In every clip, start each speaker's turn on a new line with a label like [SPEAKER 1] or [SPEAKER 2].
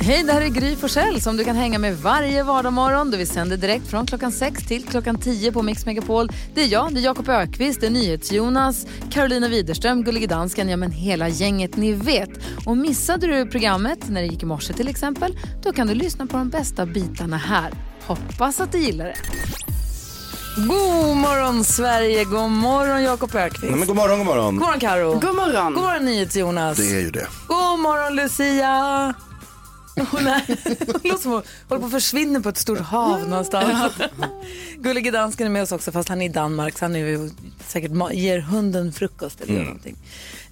[SPEAKER 1] Hej, det här är Gry Forssell som du kan hänga med varje vardagsmorgon. Vi sänder direkt från klockan 6 till klockan 10 på Mix Megapol. Det är jag, det är Jakob Ökvist, det är NyhetsJonas, Carolina Widerström, Gullige Dansken, ja men hela gänget ni vet. Och missade du programmet när det gick i morse till exempel, då kan du lyssna på de bästa bitarna här. Hoppas att du gillar det. God morgon Sverige, god morgon Jakob Ökvist.
[SPEAKER 2] Nej, men god morgon, god morgon.
[SPEAKER 1] God morgon Karo.
[SPEAKER 3] God morgon.
[SPEAKER 1] God morgon NyhetsJonas.
[SPEAKER 2] Det är ju det.
[SPEAKER 1] God morgon Lucia! Hon, är, hon låter som hon håller på att försvinna på ett stort hav någonstans. Gullige dansken är med oss också fast han är i Danmark så han är säkert ger hunden frukost eller någonting.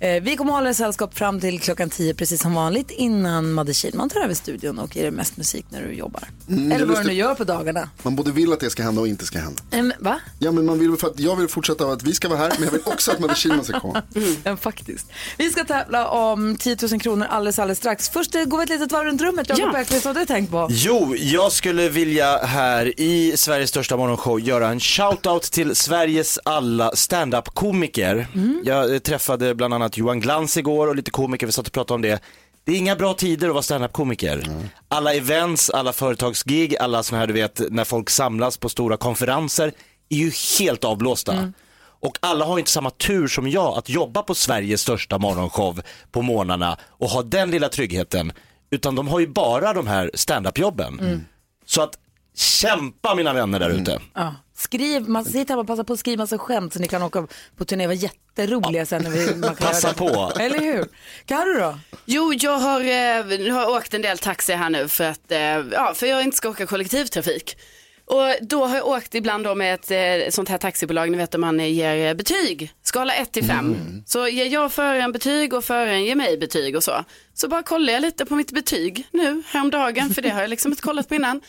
[SPEAKER 1] Eh, vi kommer hålla er sällskap fram till klockan 10 precis som vanligt innan Madde Kihlman tar över studion och ger er mest musik när du jobbar.
[SPEAKER 4] Mm,
[SPEAKER 1] eller vad du nu gör på dagarna.
[SPEAKER 4] Man både vill att det ska hända och inte ska hända.
[SPEAKER 1] Ehm, va?
[SPEAKER 4] Ja, men man vill för att jag vill fortsätta att vi ska vara här, men jag vill också att Madde Kihlman ska komma.
[SPEAKER 1] Ja, faktiskt. Vi ska tävla om 10 000 kronor alldeles, alldeles strax. Först eh, går vi ett litet varv runt rummet. Jakob
[SPEAKER 3] Ja.
[SPEAKER 1] Öqvist, vad har du tänkt på?
[SPEAKER 2] Jo, jag skulle vilja här i Sveriges största morgonshow göra en shout-out till Sveriges alla stand-up-komiker. Jag eh, träffade bland annat Johan Glans igår och lite komiker, vi satt och pratade om det. Det är inga bra tider att vara stand-up-komiker. Alla events, alla företagsgig, alla sådana här du vet när folk samlas på stora konferenser är ju helt avblåsta. Och alla har inte samma tur som jag att jobba på Sveriges största morgonshow på morgnarna och ha den lilla tryggheten. Utan de har ju bara de här stand-up-jobben. Så att kämpa mina vänner där ute.
[SPEAKER 1] Ja. Skriv, man sitter hemma och passar på att skriva massa skämt så ni kan åka på turné och vara jätteroliga sen när vi, man kan
[SPEAKER 2] Passa på.
[SPEAKER 1] Eller hur? Carro då?
[SPEAKER 3] Jo, jag har, eh, har åkt en del taxi här nu för att, eh, ja, för jag inte ska åka kollektivtrafik. Och då har jag åkt ibland då med ett eh, sånt här taxibolag, ni vet där man ger eh, betyg, skala 1 till 5. Så ger jag föraren betyg och föraren ger mig betyg och så. Så bara kollar jag lite på mitt betyg nu häromdagen, för det har jag liksom inte kollat på innan.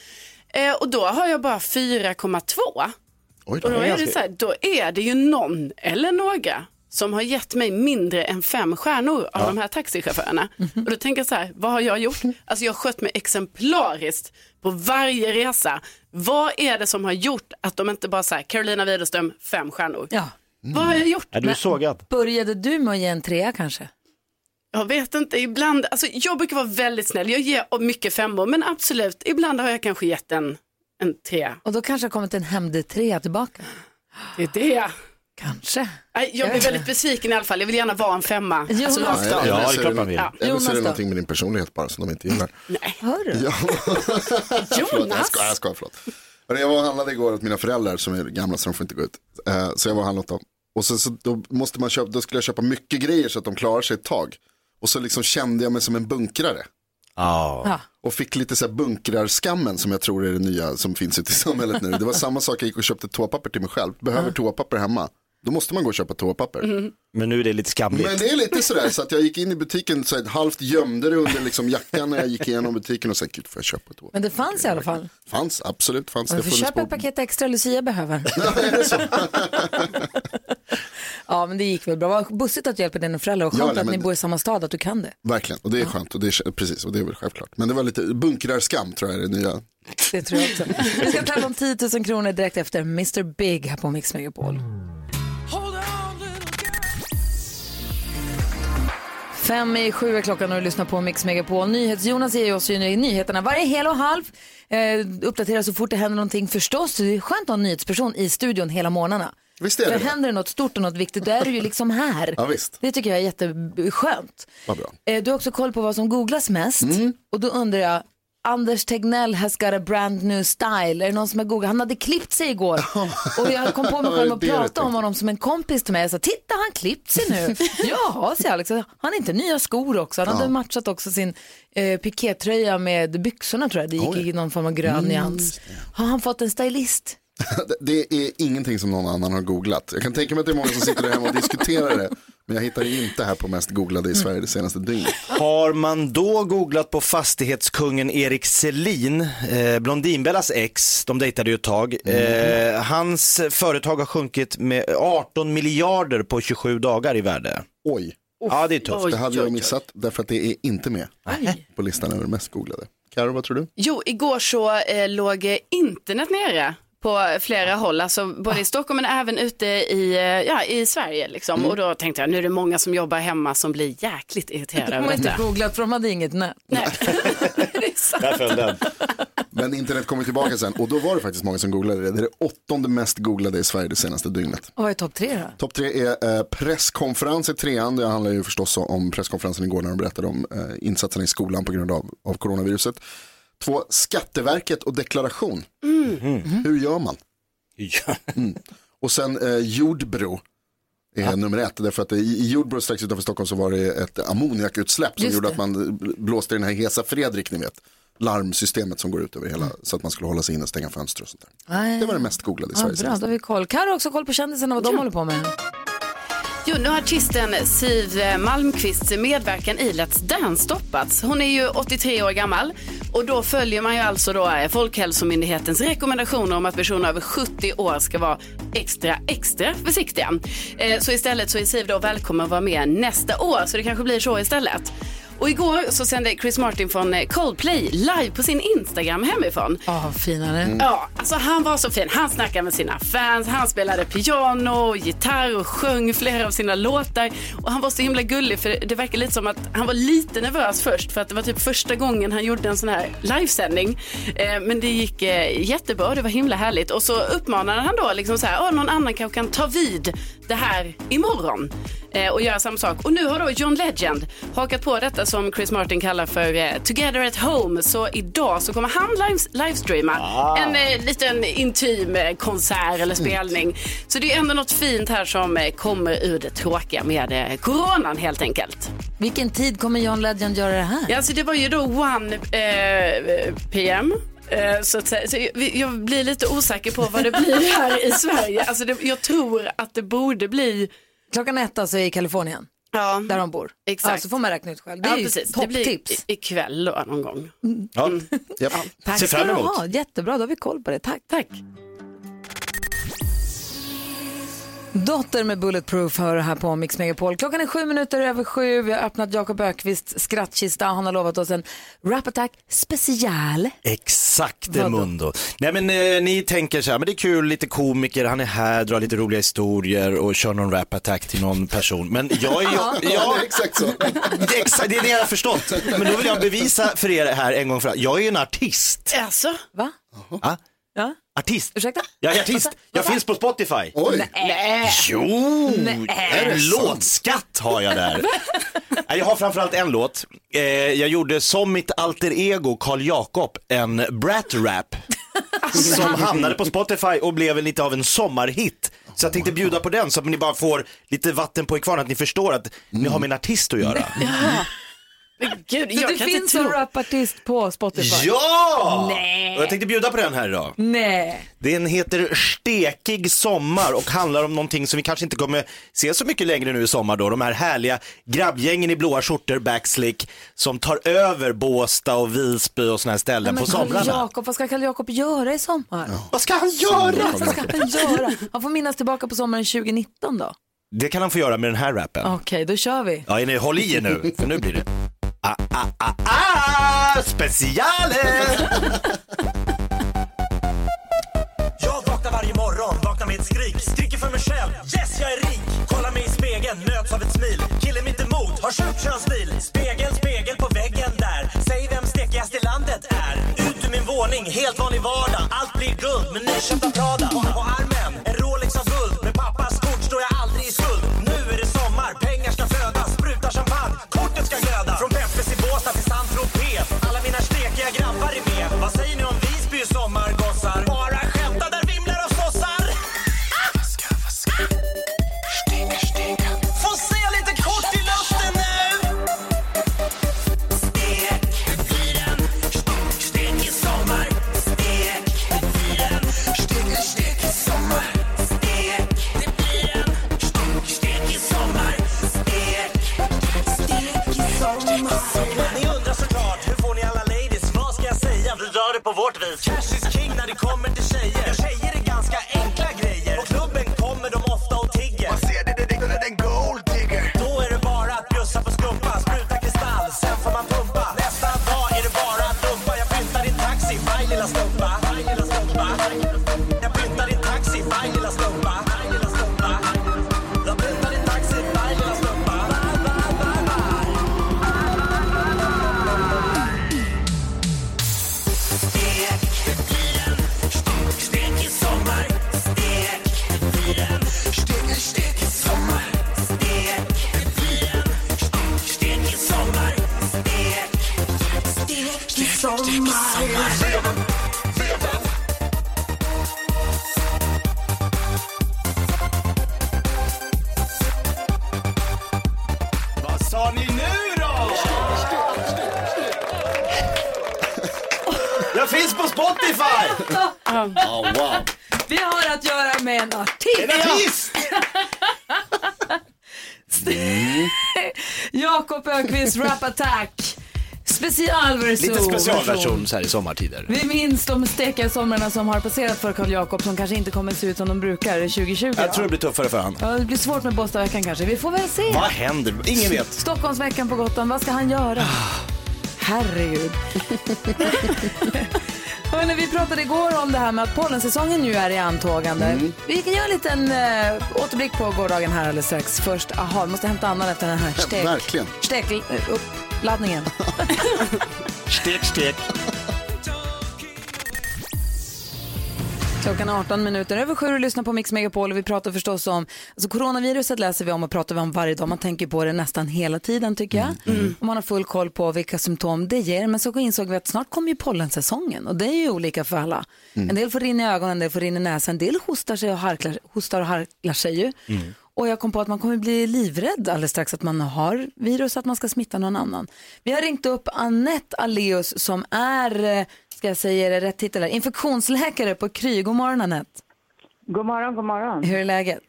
[SPEAKER 3] Eh, och då har jag bara 4,2.
[SPEAKER 4] Oj
[SPEAKER 3] Och då
[SPEAKER 4] då.
[SPEAKER 3] är det så här, då är det ju någon eller några som har gett mig mindre än fem stjärnor av de här taxichaufförerna. Och då tänker jag så här, vad har jag gjort? Alltså jag har skött mig exemplariskt på varje resa. Vad är det som har gjort att de inte bara säger Carolina Widerström, fem stjärnor?
[SPEAKER 1] Ja.
[SPEAKER 3] Vad har jag gjort?
[SPEAKER 2] Är du sågad?
[SPEAKER 1] Började du med att ge en trea kanske?
[SPEAKER 3] Jag vet inte, ibland, alltså jag brukar vara väldigt snäll, jag ger mycket femmor, men absolut, ibland har jag kanske gett en, en trea.
[SPEAKER 1] Och då kanske har kommit en hämndetrea tillbaka.
[SPEAKER 3] Det är det.
[SPEAKER 1] Kanske.
[SPEAKER 3] Nej, Jag blir väldigt besviken i alla fall, jag vill gärna vara en femma.
[SPEAKER 1] Jonas
[SPEAKER 3] Alltså,
[SPEAKER 4] Nej.
[SPEAKER 2] Ja,
[SPEAKER 4] eller
[SPEAKER 2] det är klart man vill.
[SPEAKER 3] Ja.
[SPEAKER 4] Eller så är
[SPEAKER 1] Jonas
[SPEAKER 4] det någonting med din personlighet bara som de inte gillar.
[SPEAKER 1] Hör du?
[SPEAKER 4] Ja. Förlåt, jag
[SPEAKER 3] Jonas!
[SPEAKER 4] skojar, jag skojar, förlåt. Jag var och handlade igår åt mina föräldrar som är gamla så de får inte gå ut. Eh, Så jag var och handlade åt dem. Och så, så då, måste man köpa, då skulle jag köpa mycket grejer så att de klarar sig ett tag. Och så liksom kände jag mig som en bunkrare.
[SPEAKER 2] Ja.
[SPEAKER 1] Ja.
[SPEAKER 4] Och fick lite så här bunkrarskammen som jag tror är det nya som finns ute i samhället nu. Det var samma sak, jag gick och köpte toapapper till mig själv. Behöver toapapper hemma. Då måste man gå och köpa toapapper.
[SPEAKER 2] Men nu är det lite skamligt.
[SPEAKER 4] Men det är lite sådär så att jag gick in i butiken så halvt gömde det under liksom jackan när jag gick igenom butiken och sa gud får jag köpa toapapper.
[SPEAKER 1] Men det fanns i alla fall.
[SPEAKER 4] Fanns, absolut fanns.
[SPEAKER 1] Du får köpa
[SPEAKER 4] på-
[SPEAKER 1] ett paket extra Lucia behöver.
[SPEAKER 4] Ja?
[SPEAKER 1] Ja, men det gick väl bra. Vad bussigt att du hjälper dina föräldrar och
[SPEAKER 4] Ja,
[SPEAKER 1] skönt
[SPEAKER 4] nej,
[SPEAKER 1] att ni bor i samma stad, att du kan det.
[SPEAKER 4] Verkligen, och det är skönt och det är, precis, och det är väl självklart. Men det var lite bunkrarskam tror jag är det nya.
[SPEAKER 1] Det tror jag också. Vi ska tävla om 10 000 kronor direkt efter Mr Big här på Mix Megapol. Fem i sju är klockan och du lyssnar på Mix Megapol. NyhetsJonas ger oss ju nyheterna varje hel och halv. Eh, uppdaterar så fort det händer någonting förstås. Det är skönt att ha en nyhetsperson i studion hela morgnarna.
[SPEAKER 4] Visst är
[SPEAKER 1] För
[SPEAKER 4] det det?
[SPEAKER 1] händer det något stort och något viktigt, då är du ju liksom här.
[SPEAKER 4] Ja, visst.
[SPEAKER 1] Det tycker jag är jätteskönt.
[SPEAKER 4] Vad bra.
[SPEAKER 1] Eh, Du har också koll på vad som googlas mest.
[SPEAKER 4] Mm.
[SPEAKER 1] Och då undrar jag, Anders Tegnell has got a brand new style. Är det någon som har googlat? Han hade klippt sig igår. Och jag kom på mig själv att
[SPEAKER 4] Det är det
[SPEAKER 1] prata om honom som en kompis till mig. Jag sa, titta han klippt sig nu. ja, säger Alex. Han har inte nya skor också. Han hade matchat också sin eh, pikétröja med byxorna tror jag. Det gick.
[SPEAKER 4] Mm,
[SPEAKER 1] i någon form av grön nyans. Har han fått en stylist?
[SPEAKER 4] Det- är ingenting som någon annan har googlat. Jag kan tänka mig att det är många som sitter där hemma och diskuterar det. Men jag hittar inte här på mest googlade i Sverige det senaste dygnet.
[SPEAKER 2] Har man då googlat på fastighetskungen Erik Selin, eh, Blondinbellas ex, de dejtade ju ett tag. Eh, hans företag har sjunkit med 18 miljarder på 27 dagar i värde.
[SPEAKER 4] Oj,
[SPEAKER 2] Ja, det är tufft.
[SPEAKER 4] det hade jag missat därför att det är inte med på listan över mest googlade. Karo, vad tror du?
[SPEAKER 3] Jo, igår så eh, låg internet nere på flera håll, alltså både i Stockholm men även ute i, eh, ja, i Sverige. Liksom. Och då tänkte jag, nu är det många som jobbar hemma som blir jäkligt irriterade
[SPEAKER 1] De
[SPEAKER 3] över
[SPEAKER 1] har inte
[SPEAKER 3] detta.
[SPEAKER 1] googlat för de hade inget nät.
[SPEAKER 3] Nej. det
[SPEAKER 2] Där föll den.
[SPEAKER 4] Men internet kommer tillbaka sen och då var det faktiskt många som googlade det. Det är det åttonde mest googlade i Sverige det senaste dygnet.
[SPEAKER 1] Och vad är topp tre då?
[SPEAKER 4] Topp tre är eh, presskonferens i trean. Det handlar ju förstås om presskonferensen igår när de berättade om eh, insatserna i skolan på grund av, av coronaviruset. Två, Skatteverket och deklaration. Hur gör man?
[SPEAKER 2] Ja.
[SPEAKER 4] Och sen eh, Jordbro är nummer ett. Därför att i, Jordbro strax utanför Stockholm så var det ett ammoniakutsläpp som
[SPEAKER 1] Just
[SPEAKER 4] gjorde
[SPEAKER 1] det.
[SPEAKER 4] att man blåste i den här Hesa Fredrik, ni vet. Larmsystemet som går ut över hela, så att man skulle hålla sig inne och stänga fönster och sånt där.
[SPEAKER 1] Nej.
[SPEAKER 4] Det var det mest googlade i
[SPEAKER 1] Ja,
[SPEAKER 4] Sverige.
[SPEAKER 1] bra, då har vi koll. Har också koll på kändisarna vad de håller på med.
[SPEAKER 3] Jo, nu har artisten Siv eh, Malmqvists medverkan i Let's Dance stoppats. Hon är ju 83 år gammal och då följer man ju alltså då eh, Folkhälsomyndighetens rekommendationer om att personer över 70 år ska vara extra, extra försiktiga. Eh, så istället så är Siv då välkommen att vara med nästa år, så det kanske blir så istället. Och igår så sände Chris Martin från eh, Coldplay live på sin Instagram hemifrån.
[SPEAKER 1] Ja, finare.
[SPEAKER 3] Ja, alltså han var så fin. Han snackade med sina fans, han spelade piano, gitarr och sjöng flera av sina låtar. Och han var så himla gullig för det verkar lite som att han var lite nervös först för att det var typ första gången han gjorde en sån här livesändning. Eh, men det gick eh, jättebra, det var himla härligt. Och så uppmanade han då liksom så här, "Åh, någon annan kanske kan ta vid det här imorgon och göra samma sak. Och nu har då John Legend hakat på detta som Chris Martin kallar för eh, Together at Home. Så idag så kommer han live, livestreama en eh, liten intim eh, konsert eller spelning. Så det är ändå något fint här som eh, kommer ur det tråkiga med eh, coronan helt enkelt.
[SPEAKER 1] Vilken tid kommer John Legend göra det här?
[SPEAKER 3] Ja, alltså det var ju då 1 eh, PM. Eh, Så, att säga. så jag, jag blir lite osäker på vad det blir här i Sverige. Alltså det, jag tror att det borde bli
[SPEAKER 1] Klockan ett alltså i Kalifornien,
[SPEAKER 3] Ja,
[SPEAKER 1] där de bor.
[SPEAKER 3] Exakt.
[SPEAKER 1] Ja, så får man räkna ut själv. Det är
[SPEAKER 3] ja
[SPEAKER 1] ju
[SPEAKER 3] precis. Det blir
[SPEAKER 1] topptips.
[SPEAKER 3] i- ikväll då någon gång.
[SPEAKER 2] Ja.
[SPEAKER 4] Japp.
[SPEAKER 1] Tack
[SPEAKER 2] Ser
[SPEAKER 1] ska
[SPEAKER 2] fram
[SPEAKER 1] du ha. Jättebra, då har vi koll på det. Tack.
[SPEAKER 3] Tack.
[SPEAKER 1] Dotter med Bulletproof hör här på Mix Megapol. Klockan är sju minuter över sju. Vi har öppnat Jakob Ökvists skrattkista. Han har lovat oss en Rap Attack special.
[SPEAKER 2] Exakt? Mundo. Nej men eh, ni tänker så här, men det är kul, lite komiker, han är här, drar lite roliga historier och kör någon rap attack till någon person. Men jag är ju,
[SPEAKER 4] Ja,
[SPEAKER 2] ja,
[SPEAKER 4] det är exakt så.
[SPEAKER 2] det är exakt det är det jag har förstått. Men då vill jag bevisa för er här en gång för alla, jag är ju en artist.
[SPEAKER 3] Alltså,
[SPEAKER 1] Va?
[SPEAKER 2] Ja,
[SPEAKER 1] Ja?
[SPEAKER 2] Artist.
[SPEAKER 1] Ursäkta?
[SPEAKER 2] Jag är artist, jag finns på Spotify.
[SPEAKER 4] Oj,
[SPEAKER 2] Jo, en låtskatt har jag där. Nej, Jag har framförallt en låt. Eh, Jag gjorde som mitt alter ego Karl Jakob en brat-rap som hamnade på Spotify och blev lite av en sommarhit. Så jag tänkte bjuda på den så att ni bara får lite vatten på er kvarn, att ni förstår att ni har med en artist att göra.
[SPEAKER 3] Men gud, jag
[SPEAKER 1] det
[SPEAKER 3] kan
[SPEAKER 1] finns
[SPEAKER 3] inte
[SPEAKER 1] en rapartist på Spotify?
[SPEAKER 2] Ja!
[SPEAKER 1] Nej.
[SPEAKER 2] Och jag tänkte bjuda på den här idag.
[SPEAKER 1] Nej.
[SPEAKER 2] Den heter Stekig sommar och handlar om någonting som vi kanske inte kommer se så mycket längre nu i sommar då. De här härliga grabbgängen i blåa skjortor, backslick, som tar över Båsta och Visby och såna här ställen
[SPEAKER 1] Men
[SPEAKER 2] på
[SPEAKER 1] Karl
[SPEAKER 2] somrarna.
[SPEAKER 1] Jakob, vad ska Karl Jakob göra i sommar?
[SPEAKER 2] Vad ska han göra?
[SPEAKER 1] Vad ska han göra? Han får minnas tillbaka på sommaren 2019 då.
[SPEAKER 2] Det kan han få göra med den här rappen.
[SPEAKER 1] Okej, då kör vi.
[SPEAKER 2] Ja, ni, håll i er nu, för nu blir det. Ah, ah, ah, ah, speciale!
[SPEAKER 5] Jag vaknar varje morgon, vaknar med ett skrik. Skriker för mig själv, yes jag är rik. Kollar mig i spegeln, möts av ett smil. Killen mitt emot har sjuk könsstil Spegel, spegel på väggen där. Säg vem stekigast i landet är. Ut ur min våning, helt vanlig vardag. Allt blir guld med nyköpta Prada. Och, armen, Lite
[SPEAKER 1] specialversion
[SPEAKER 2] så här i sommartider.
[SPEAKER 1] Vi minns de stekiga somrarna som har passerat för Karl Jakob som kanske inte kommer se ut som de brukar 2020.
[SPEAKER 2] Jag tror det blir tuffare för han.
[SPEAKER 1] Ja, det blir svårt med Båstadveckan kanske. Vi får väl se.
[SPEAKER 2] Vad händer? Ingen vet.
[SPEAKER 1] Stockholmsveckan på Gotland, vad ska han göra? Herregud. Hörrni, vi pratade igår om det här med att pollensäsongen nu är i antågande. Vi kan göra en liten äh, återblick på gårdagen här alldeles strax. Först, aha, måste hämta andan efter den här stek,
[SPEAKER 4] verkligen.
[SPEAKER 1] stek, äh, uppladdningen.
[SPEAKER 2] Stek, stek.
[SPEAKER 1] Klockan är 18 minuter över sju och lyssnar på Mix Megapol och vi pratar förstås om, alltså coronaviruset läser vi om och pratar vi om varje dag. Man tänker på det nästan hela tiden tycker jag. Och man har full koll på vilka symptom det ger. Men så insåg vi att snart kommer ju pollensäsongen och det är ju olika för alla. En del får rinna i ögonen, en del får rinna i näsan, en del hostar, sig och harklar, hostar och harklar sig ju. Och jag kom på att man kommer bli livrädd alldeles strax att man har virus, att man ska smitta någon annan. Vi har ringt upp Annette Aleus som är, eh, ska jag säga det rätt titel här, infektionsläkare på Kry. God morgon Annette.
[SPEAKER 6] God morgon, god morgon.
[SPEAKER 1] Hur är läget?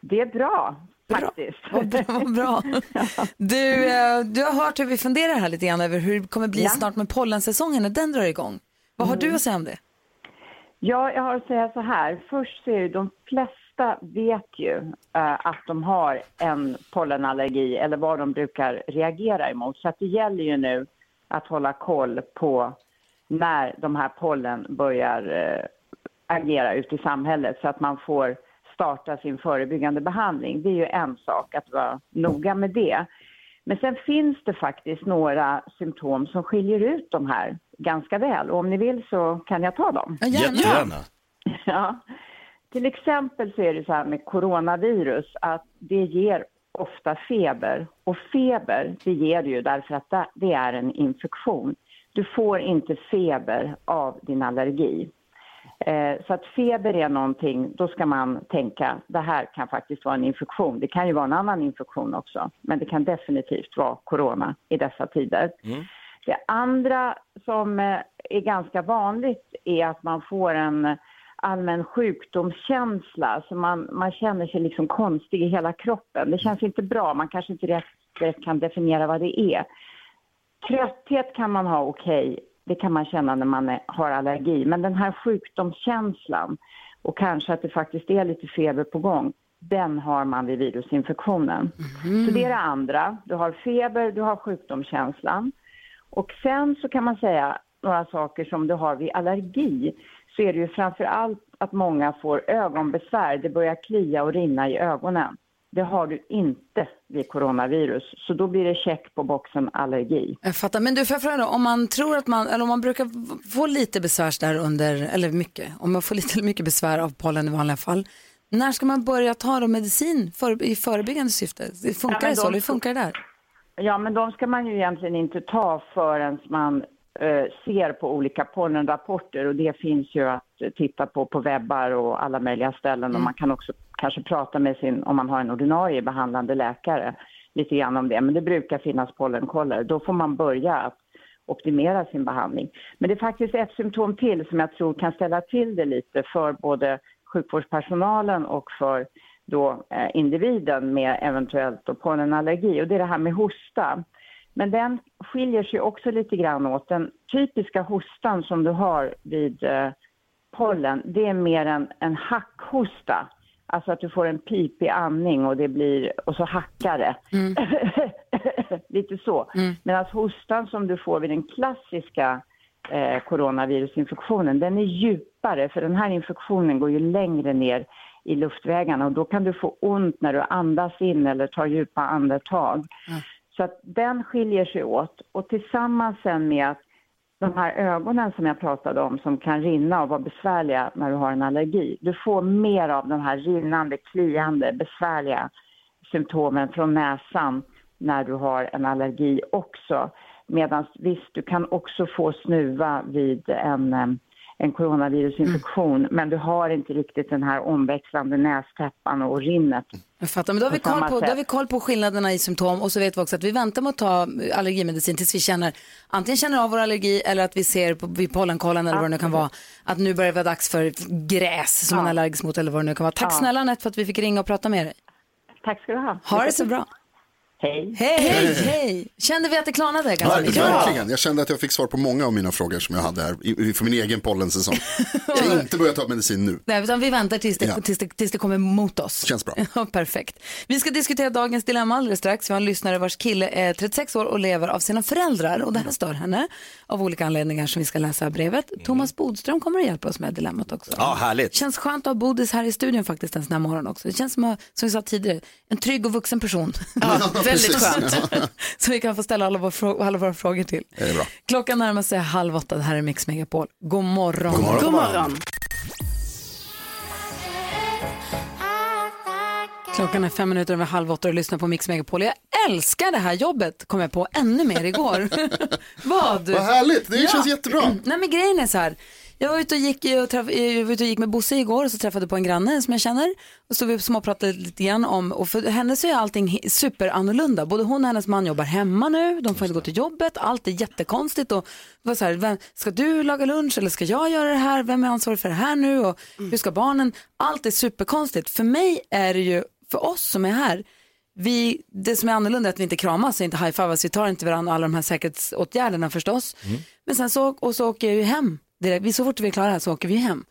[SPEAKER 6] Det är bra, faktiskt.
[SPEAKER 1] Vad bra. Vad bra. Du, eh, du har hört hur vi funderar här lite grann över hur det kommer bli
[SPEAKER 6] Ja.
[SPEAKER 1] snart med pollensäsongen när den drar igång. Vad har du att säga om det?
[SPEAKER 6] Ja, jag har att säga så här. Först så är det de flesta vet ju eh, att de har en pollenallergi eller vad de brukar reagera emot. Så att det gäller ju nu att hålla koll på när de här pollen börjar eh, agera ute i samhället så att man får starta sin förebyggande behandling. Det är ju en sak att vara noga med det. Men sen finns det faktiskt några symptom som skiljer ut de här ganska väl. Och om ni vill så kan jag ta dem.
[SPEAKER 1] Ja, gärna.
[SPEAKER 2] Jättegärna.
[SPEAKER 6] Ja. Till exempel så är det så här med coronavirus att det ger ofta feber. Och feber, det ger det ju därför att det- är en infektion. Du får inte feber av din allergi. Eh, Så att feber är någonting, då ska man tänka, det här kan faktiskt vara en infektion. Det kan ju vara en annan infektion också, men det kan definitivt vara corona i dessa tider. Det andra som eh, är ganska vanligt är att man får en allmän sjukdomskänsla. Så man, man känner sig liksom konstig i hela kroppen. Det känns inte bra. Man kanske inte rätt, rätt kan definiera vad det är. Trötthet kan man ha okej. Det kan man känna när man är, har allergi. Men den här sjukdomskänslan och kanske att det faktiskt är lite feber på gång. Den har man vid virusinfektionen. Så det är det andra. Du har feber, du har sjukdomskänslan. Och sen så kan man säga några saker som du har vid allergi. Så är det ju framför allt att många får ögonbesvär. Det börjar klia och rinna i ögonen. Det har du inte vid coronavirus. Så då blir det check på boxen allergi.
[SPEAKER 1] Jag fattar. Men du, får jag fråga om man tror att man, eller om man brukar få lite besvär där under, eller mycket, om man får lite eller mycket besvär av pollen i vanliga fall, när ska man börja ta då medicin för, i förebyggande syfte? Det funkar
[SPEAKER 6] Ja,
[SPEAKER 1] det så? Hur funkar det där?
[SPEAKER 6] Ja, men de ska man ju egentligen inte ta förrän man ser på olika pollenrapporter och det finns ju att eh, titta på på webbar och alla möjliga ställen och man kan också kanske prata med sin, om man har en ordinarie behandlande läkare, lite grann om det. Men det brukar finnas pollenkoller. Då får man börja att optimera sin behandling. Men det är faktiskt ett symptom till som jag tror kan ställa till det lite för både sjukvårdspersonalen och för då, eh, individen med eventuellt då pollenallergi och det är det här med hosta. Men den skiljer sig också lite grann åt. Den typiska hostan som du har vid eh, pollen, det är mer en, en hackhosta. Alltså att du får en pipig andning och det blir, och så hackar det. lite så. Medan hostan som du får vid den klassiska eh, coronavirusinfektionen, den är djupare för den här infektionen går ju längre ner i luftvägarna och då kan du få ont när du andas in eller tar djupa andetag. Så att den skiljer sig åt och tillsammans sen med att de här ögonen som jag pratade om som kan rinna och vara besvärliga när du har en allergi. Du får mer av de här rinnande, kliande, besvärliga symptomen från näsan när du har en allergi också. Medan visst, du kan också få snuva vid en, eh, en coronavirusinfektion, men du har inte riktigt den här omväxlande nästäppan och rinnet.
[SPEAKER 1] Jag fattar, men då har, vi koll på, då har vi koll på skillnaderna i symptom och så vet vi också att vi väntar med att ta allergimedicin tills vi känner, antingen känner av vår allergi eller att vi ser på, vid pollenkollen eller vad det nu kan vara, att nu börjar det vara dags för gräs som man är allergisk mot eller vad det nu kan vara. Tack
[SPEAKER 6] Ja.
[SPEAKER 1] snälla Anette för att vi fick ringa och prata med dig.
[SPEAKER 6] Tack ska du ha.
[SPEAKER 1] Ha det så bra.
[SPEAKER 6] Hej.
[SPEAKER 1] Hej, hej, hej. Kände vi att det klarnade ganska
[SPEAKER 4] Ja,
[SPEAKER 1] mycket?
[SPEAKER 4] verkligen. Jag kände att jag fick svar på många av mina frågor som jag hade här för min egen pollensäsong. Jag ska inte börja ta medicin nu.
[SPEAKER 1] Nej, utan vi väntar tills det,
[SPEAKER 4] Ja.
[SPEAKER 1] tills, det, tills det kommer mot oss.
[SPEAKER 4] Känns bra.
[SPEAKER 1] Ja, perfekt. Vi ska diskutera dagens dilemma alldeles strax. Vi har en lyssnare vars kille är 36 år och lever av sina föräldrar och det här stör henne av olika anledningar som vi ska läsa brevet. Thomas Bodström kommer att hjälpa oss med dilemmat också.
[SPEAKER 2] Ja, härligt.
[SPEAKER 1] Känns skönt att ha Bodis här i studion faktiskt en sån här morgon också. Det känns som, att- som vi sa tidigare, en trygg och vuxen person.
[SPEAKER 3] Ja, väldigt skönt.
[SPEAKER 1] som vi kan få ställa alla våra, frå- alla våra frågor till.
[SPEAKER 4] Det är bra.
[SPEAKER 1] Klockan närmar sig halv åtta. Det här är Mix Megapol. God morgon. God
[SPEAKER 3] God morgon.
[SPEAKER 1] Klockan är fem minuter över halv åtta och du lyssnar på Mix Megapol. Jag älskar det här jobbet, kom jag på ännu mer igår. Vad?
[SPEAKER 4] Vad härligt, det
[SPEAKER 1] Ja.
[SPEAKER 4] känns jättebra.
[SPEAKER 1] Nej men grejen är så här. Jag var ute och gick, och träff, jag var ute och gick med Bosse igår och så träffade jag på en granne som jag känner. Och så vi småpratade lite grann om, och för henne så är allting he- super annorlunda. Både hon och hennes man jobbar hemma nu, de får inte gå till jobbet, allt är jättekonstigt. Och var så här, vem, ska du laga lunch eller ska jag göra det här? Vem är ansvarig för det här nu? Och hur ska barnen? Allt är superkonstigt. För mig är det ju, för oss som är här, vi, det som är annorlunda är att vi inte kramas och inte high-fivas, vi tar inte varandra alla de här säkerhetsåtgärderna förstås. Men sen så, och så åker jag ju hem, direkt. Så fort vi är klara här så åker vi hem.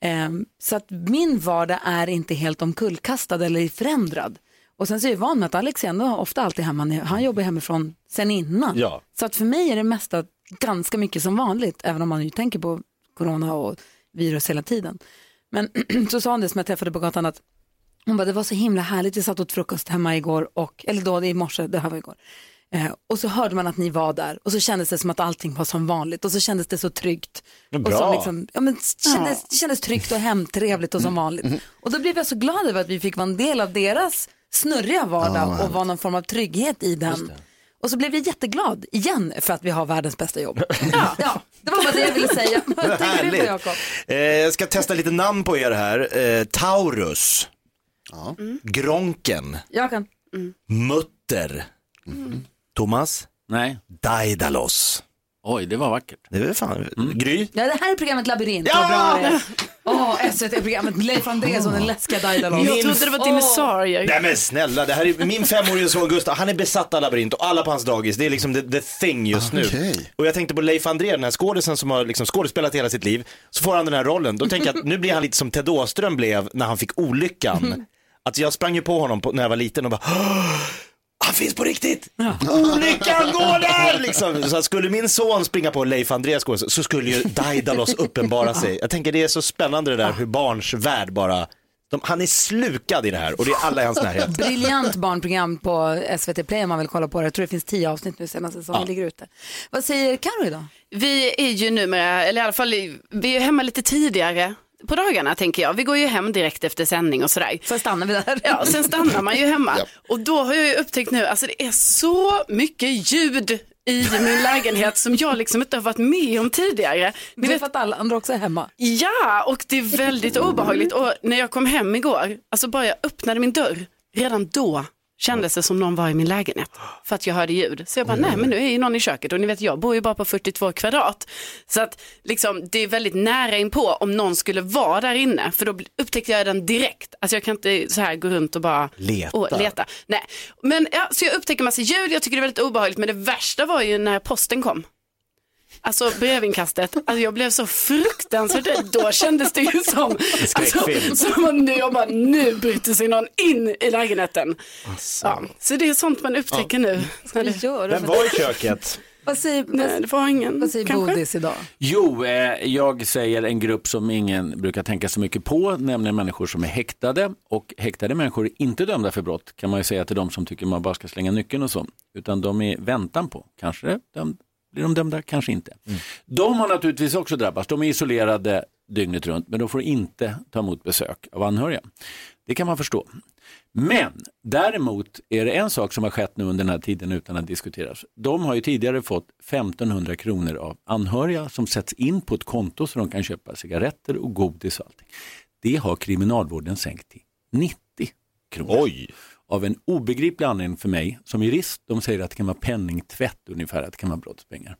[SPEAKER 1] Ehm, så att min vardag är inte helt omkullkastad eller förändrad. Och sen så är jag van med att Alex är ändå ofta alltid hemma, han jobbar hemifrån sen innan.
[SPEAKER 2] Ja.
[SPEAKER 1] Så att för mig är det mesta ganska mycket som vanligt, även om man ju tänker på corona och virus hela tiden. Men så sa hon det som jag träffade på gatan att hon bara, det var så himla härligt, vi satt åt frukost hemma igår, och, eller då i morse, det här var igår. Eh, och så hörde man att ni var där och så kändes det som att allting var som vanligt och så kändes det så tryggt.
[SPEAKER 2] Ja,
[SPEAKER 1] Och
[SPEAKER 2] bra.
[SPEAKER 1] så liksom, ja, men det kändes, det kändes tryggt och hemtrevligt och som vanligt. Och då blev jag så glad över att vi fick vara en del av deras snurriga vardag och vara någon form av trygghet i den. Och så blev jag jätteglad igen för att vi har världens bästa jobb. Ja, ja det var bara det jag ville säga. Vad tänker du på. Jakob?
[SPEAKER 2] Eh, jag ska testa lite namn på er här. Eh, Taurus, Gronken,
[SPEAKER 1] Jag kan.
[SPEAKER 2] Mutter, Thomas,
[SPEAKER 7] Nej.
[SPEAKER 2] Daidalos.
[SPEAKER 7] Oj, det var vackert.
[SPEAKER 2] Det väl fan, Gry?
[SPEAKER 1] Ja, det här är programmet Labyrint.
[SPEAKER 2] Ja!
[SPEAKER 1] Vad bra det är. Åh, SVT-programmet Leif Andreasson, den läskiga Daidalos.
[SPEAKER 3] Jag trodde det var dinosaurier.
[SPEAKER 2] Nej men snälla, det här är min femårige son Gustav, han är besatt av labyrint och alla på hans dagis, det är liksom the, the thing just nu.
[SPEAKER 4] Okej.
[SPEAKER 2] Och jag tänkte på Leif André, den här skådisen som har liksom skådespelat hela sitt liv, så får han den här rollen. Då tänker jag att nu blir han lite som Ted Åström blev när han fick olyckan. Att jag sprang ju på honom på, när jag var liten och bara "Åh, han finns på riktigt! Olyckan går där! Liksom. Så skulle min son springa på Leif skådis så skulle ju Daidalos uppenbara sig. Jag tänker det är så spännande det där hur barns värld bara, de, han är slukad i det här och det är alla i hans närhet.
[SPEAKER 1] Briljant barnprogram på SVT Play om man vill kolla på det. Jag tror det finns tio avsnitt nu senaste säsongen ligger ute. Vad säger Karo idag?
[SPEAKER 3] Vi är ju numera, eller i alla fall, vi är hemma lite tidigare på dagarna tänker jag. Vi går ju hem direkt efter sändning och sådär.
[SPEAKER 1] Så stannar vi där.
[SPEAKER 3] Ja, sen stannar man ju hemma.
[SPEAKER 4] Ja.
[SPEAKER 3] Och då har jag ju upptäckt nu, alltså det är så mycket ljud i min lägenhet som jag liksom inte har varit med om tidigare. Ni vet,
[SPEAKER 1] för att alla andra också är hemma.
[SPEAKER 3] ja, och det är väldigt obehagligt. Och när jag kom hem igår, alltså bara jag öppnade min dörr, redan då kändes det som någon var i min lägenhet för att jag hörde ljud. Så jag bara, nej men nu är ju någon i köket och ni vet jag bor ju bara på 42 kvadrat. Så att liksom, det är väldigt nära inpå om någon skulle vara där inne för då upptäckte jag den direkt. Alltså jag kan inte så här gå runt och bara
[SPEAKER 2] Leta.
[SPEAKER 3] och leta. Nej. Men ja, så jag upptäcker massa ljud, jag tycker det är väldigt obehagligt men det värsta var ju när posten kom. Alltså brevinkastet, alltså jag blev så fruktansvärt rädd. Då kändes det ju som, alltså, som att nu, jag bara, nu bryter sig någon in i lägenheten. Ja, så det är sånt man upptäcker nu. När det,
[SPEAKER 1] gör
[SPEAKER 2] Vem var i köket?
[SPEAKER 1] Vad säger,
[SPEAKER 3] nej, det var ingen,
[SPEAKER 1] vad säger
[SPEAKER 3] kanske.
[SPEAKER 1] Bodis idag?
[SPEAKER 7] Jo, eh, jag säger en grupp som ingen brukar tänka så mycket på, nämligen människor som är häktade. Och häktade människor är inte dömda för brott, kan man ju säga till de som tycker man bara ska slänga nyckeln och så. Utan de är väntan på, kanske de Blir de dömda? Kanske inte. De har naturligtvis också drabbats. De är isolerade dygnet runt, men de får inte ta emot besök av anhöriga. Det kan man förstå. Men däremot är det en sak som har skett nu under den här tiden utan att diskuteras. De har ju tidigare fått 1500 kronor av anhöriga som sätts in på ett konto så de kan köpa cigaretter och godis och allting. Det har kriminalvården sänkt till 90 kronor.
[SPEAKER 2] Oj!
[SPEAKER 7] Av en obegriplig anledning för mig som jurist. De säger att det kan vara penningtvätt ungefär, att det kan vara brottspengar.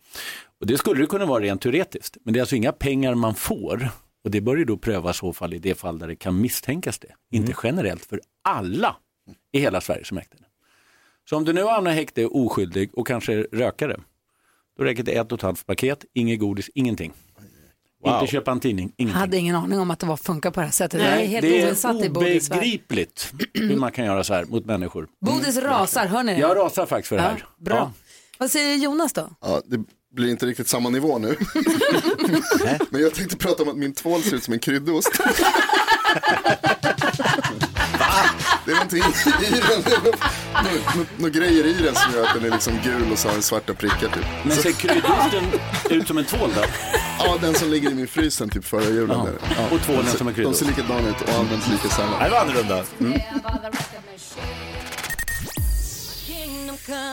[SPEAKER 7] Och det skulle det kunna vara rent teoretiskt. Men det är alltså inga pengar man får. Och det bör ju då prövas i så fall i det fall där det kan misstänkas det. Inte generellt för alla i hela Sverige som häktade. Så om du nu hamnar i häkte oskyldig och kanske rökare, då räcker det ett och ett halvt paket, inget godis, ingenting. Inte köpa en tidning, ingenting.
[SPEAKER 1] Hade ingen aning om att det var funkar på det här sättet. jag är
[SPEAKER 7] Nej,
[SPEAKER 1] helt
[SPEAKER 7] det
[SPEAKER 1] i
[SPEAKER 7] är
[SPEAKER 1] Bodis värld.
[SPEAKER 7] obegripligt hur man kan göra så här mot människor.
[SPEAKER 1] Bodis rasar, hör ni det?
[SPEAKER 7] Jag rasar faktiskt för det
[SPEAKER 1] Ja,
[SPEAKER 7] här.
[SPEAKER 1] bra. Vad säger Jonas då?
[SPEAKER 4] Ja, det blir inte riktigt samma nivå nu. Men jag tänkte prata om att min tvål ser ut som en kryddost. Det är någonting i den, är några grejer i den som gör att den är liksom gul och så har den svarta prickar typ.
[SPEAKER 7] Men ser kryddosten ut som en tvål då?
[SPEAKER 4] Ja, den som ligger i min frys typ förra julen. Där. Ja.
[SPEAKER 7] Och tvålen
[SPEAKER 4] De
[SPEAKER 7] som
[SPEAKER 4] De
[SPEAKER 7] kryddost.
[SPEAKER 4] ser likadana ut och används lika sällan.
[SPEAKER 2] Det var annorlunda.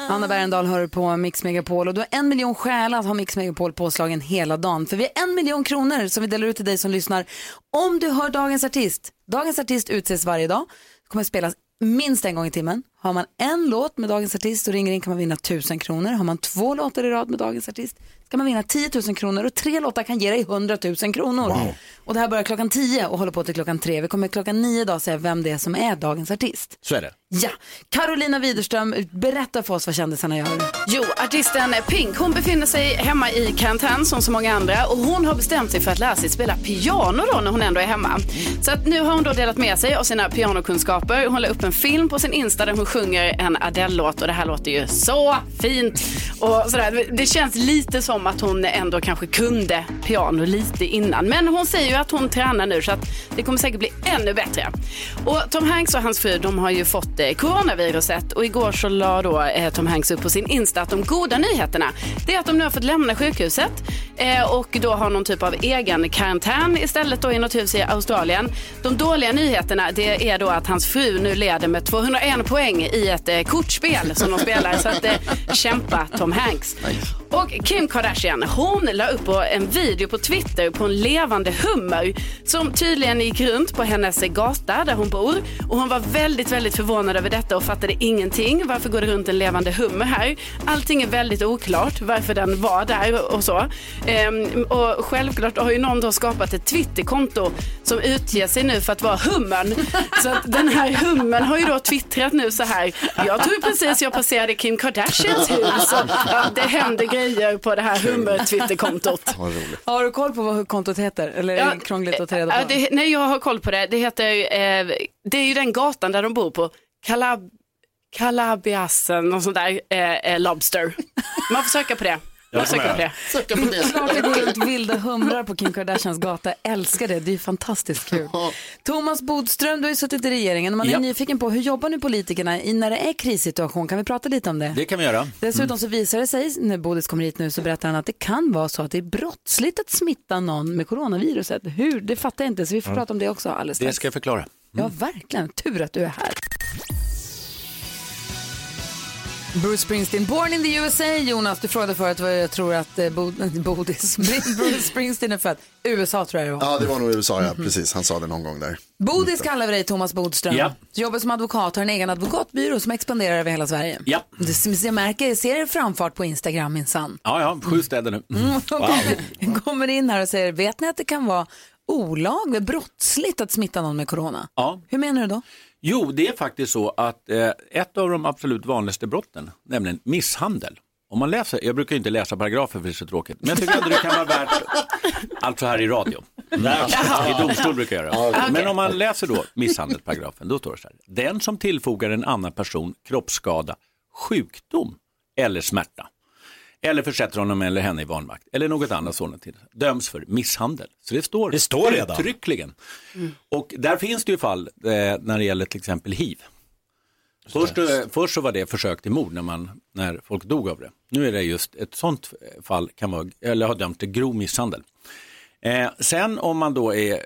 [SPEAKER 1] Anna Bergendahl hör på Mix Megapol och du har en miljon skäl att ha Mix Megapol påslagen hela dagen. För vi har en miljon kronor som vi delar ut till dig som lyssnar. Om du hör Dagens Artist. Dagens Artist utses varje dag kommer spelas minst en gång i timmen. Har man en låt med Dagens Artist och ringer in kan man vinna 1000 kronor. Har man två låtar i rad med Dagens Artist kan man vinna 10 000 kronor och tre låtar kan ge dig 100 000 kronor. Och det här börjar klockan 10 och håller på till klockan 3. Vi kommer klockan 9 idag säga vem det är som är Dagens Artist.
[SPEAKER 2] Så är det.
[SPEAKER 1] Ja, Carolina Widerström, berätta för oss vad kändisarna gör.
[SPEAKER 3] Jo, artisten Pink, hon befinner sig hemma i karantän som så många andra och hon har bestämt sig för att lära sig spela piano då när hon ändå är hemma. Så att nu har hon då delat med sig av sina pianokunskaper. Hon la upp en film på sin Insta där hon sjunger en Adele-låt och det här låter ju så fint. Och sådär. Det känns lite som att hon ändå kanske kunde piano lite innan. Men hon säger ju att hon tränar nu så att det kommer säkert bli ännu bättre. Och Tom Hanks och hans fru de har ju fått eh, coronaviruset och igår så la då eh, Tom Hanks upp på sin Insta att de goda nyheterna det är att de nu har fått lämna sjukhuset eh, och då har någon typ av egen karantän istället då i något hus i Australien. De dåliga nyheterna det är då att hans fru nu leder med 201 poäng i ett eh, kortspel som de spelar så att eh, kämpa Tom Hanks. Och Kim Kardashian, hon la upp en video på Twitter på en levande hummer som tydligen gick runt på hennes gata där hon bor. Och hon var väldigt, väldigt förvånad över detta och fattade ingenting. Varför går det runt en levande hummer här? Allting är väldigt oklart varför den var där och så. Ehm, och självklart har ju någon då skapat ett Twitterkonto som utger sig nu för att vara hummern. Så att den här hummern har ju då twittrat nu så här. Jag tror precis jag passerade Kim Kardashians hus. Och, ja, det händer grejer på det här hummer-twitterkontot.
[SPEAKER 1] Har du koll på vad kontot heter? Eller är det krångligt att ta reda på?
[SPEAKER 3] Ja, det, nej, jag har koll på det. Det heter, eh, det är ju den gatan där de bor på. Calab Calabiasen, någon sån där eh, eh, Lobster. Man får söka på det. Får söka på det.
[SPEAKER 4] Söka på det.
[SPEAKER 1] Klart det går runt vilda humrar på Kim Kardashians gata. Jag älskar det, det är fantastiskt kul. Thomas Bodström, du har ju suttit i regeringen. Man är
[SPEAKER 7] Ja.
[SPEAKER 1] nyfiken på hur jobbar nu politikerna i när det är krissituation? Kan vi prata lite om det?
[SPEAKER 7] Det kan vi göra.
[SPEAKER 1] Dessutom så visar det sig, när Bodis kommer hit nu, så berättar han att det kan vara så att det är brottsligt att smitta någon med coronaviruset. Hur? Det fattar jag inte, så vi får prata om det också alldeles
[SPEAKER 7] Det
[SPEAKER 1] strax.
[SPEAKER 7] ska jag förklara.
[SPEAKER 1] Ja, verkligen. Tur att du är här. Bruce Springsteen, Born in the USA. Jonas, du frågade förut vad jag tror att eh, Bod- Bodis, Bruce Springsteen är född. USA tror jag det var.
[SPEAKER 4] Ja, det var nog USA, ja. Precis. Han sa det någon gång där.
[SPEAKER 1] Bodis kallar vi dig, Thomas Bodström.
[SPEAKER 7] Ja.
[SPEAKER 1] Du jobbar som advokat, har en egen advokatbyrå som expanderar över hela Sverige.
[SPEAKER 7] Ja.
[SPEAKER 1] Det, jag märker, jag ser er framfart på Instagram minsann.
[SPEAKER 7] Ja, ja, sju städer nu.
[SPEAKER 1] Mm. Wow. kommer in här och säger, vet ni att det kan vara olagligt, brottsligt att smitta någon med corona?
[SPEAKER 7] Ja.
[SPEAKER 1] Hur menar du då?
[SPEAKER 7] Jo, det är faktiskt så att eh, ett av de absolut vanligaste brotten, nämligen misshandel. Om man läser, jag brukar ju inte läsa paragrafer för det är så tråkigt, men jag tycker ändå det kan vara värt, alltså här i radio. I domstol brukar jag göra. Men om man läser då misshandelsparagrafen, då står det så här. Den som tillfogar en annan person kroppsskada, sjukdom eller smärta eller försätter honom eller henne i vanmakt eller något annat sådant döms för misshandel. Så det står,
[SPEAKER 2] Det står redan.
[SPEAKER 7] uttryckligen. Och där finns det ju fall eh, när det gäller till exempel hiv. Först, eh, först så var det försök till mord när, man, när folk dog av det. Nu är det just ett sånt fall kan vara, eller har dömt till grov misshandel. Eh, sen om man då är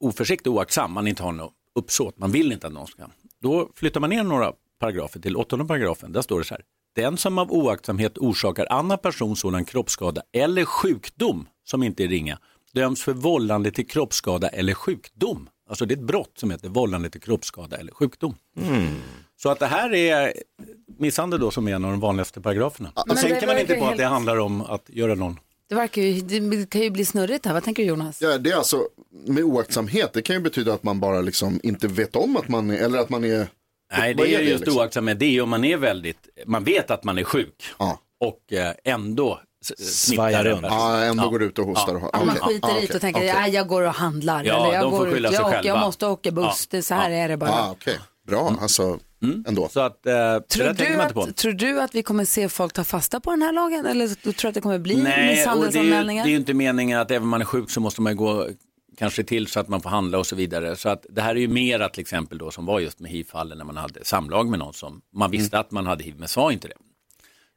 [SPEAKER 7] oförsiktig och oaktsam, man inte har något uppsåt, man vill inte att någon ska, då flyttar man ner några paragrafer till åttonde paragrafen. Där står det så här, den som av oaktsamhet orsakar annan person sådan kroppsskada eller sjukdom som inte är ringa döms för vållande till kroppsskada eller sjukdom. Alltså det är ett brott som heter vållande till kroppsskada eller sjukdom. Så att det här är misshandel då som är en av de vanligaste paragraferna. Och
[SPEAKER 1] Men det
[SPEAKER 7] tänker man inte på att det
[SPEAKER 1] helt-
[SPEAKER 7] handlar om att göra någon
[SPEAKER 1] Det, verkar ju, det kan ju bli snurrigt här. Vad tänker du Jonas?
[SPEAKER 4] Ja, det är alltså, med oaktsamhet, det kan ju betyda att man bara liksom inte vet om att man är, eller att man är
[SPEAKER 7] Nej, det är
[SPEAKER 4] det,
[SPEAKER 7] just
[SPEAKER 4] liksom?
[SPEAKER 7] oaktsamhet. Det är om man är väldigt, man vet att man är sjuk
[SPEAKER 4] Ja.
[SPEAKER 7] och eh, ändå s-
[SPEAKER 2] Svajar runt.
[SPEAKER 4] Ja, ändå
[SPEAKER 7] Ja.
[SPEAKER 4] går ut och hostar. Och har.
[SPEAKER 1] Att man skiter
[SPEAKER 4] Ja,
[SPEAKER 1] i det och tänker. "Nej, jag går och handlar.
[SPEAKER 7] Ja,
[SPEAKER 1] eller jag
[SPEAKER 7] de får
[SPEAKER 1] går
[SPEAKER 7] skylla
[SPEAKER 1] ut,
[SPEAKER 7] sig
[SPEAKER 1] jag, åker, jag
[SPEAKER 7] själva.
[SPEAKER 1] måste åka buss. Det, så här är det bara.
[SPEAKER 4] Ah, okej. Bra, alltså ändå.
[SPEAKER 7] Så att, eh,
[SPEAKER 1] Tror du, att, tror du att vi kommer se folk ta fasta på den här lagen? Eller du tror att det kommer bli
[SPEAKER 7] och det
[SPEAKER 1] misshandelsanmälningar?
[SPEAKER 7] det är ju inte meningen att även om man är sjuk så måste man gå kanske till så att man får handla och så vidare. Så att det här är ju mera till exempel då som var just med hiv-fallen när man hade samlag med någon som man visste att man hade hiv men sa inte det.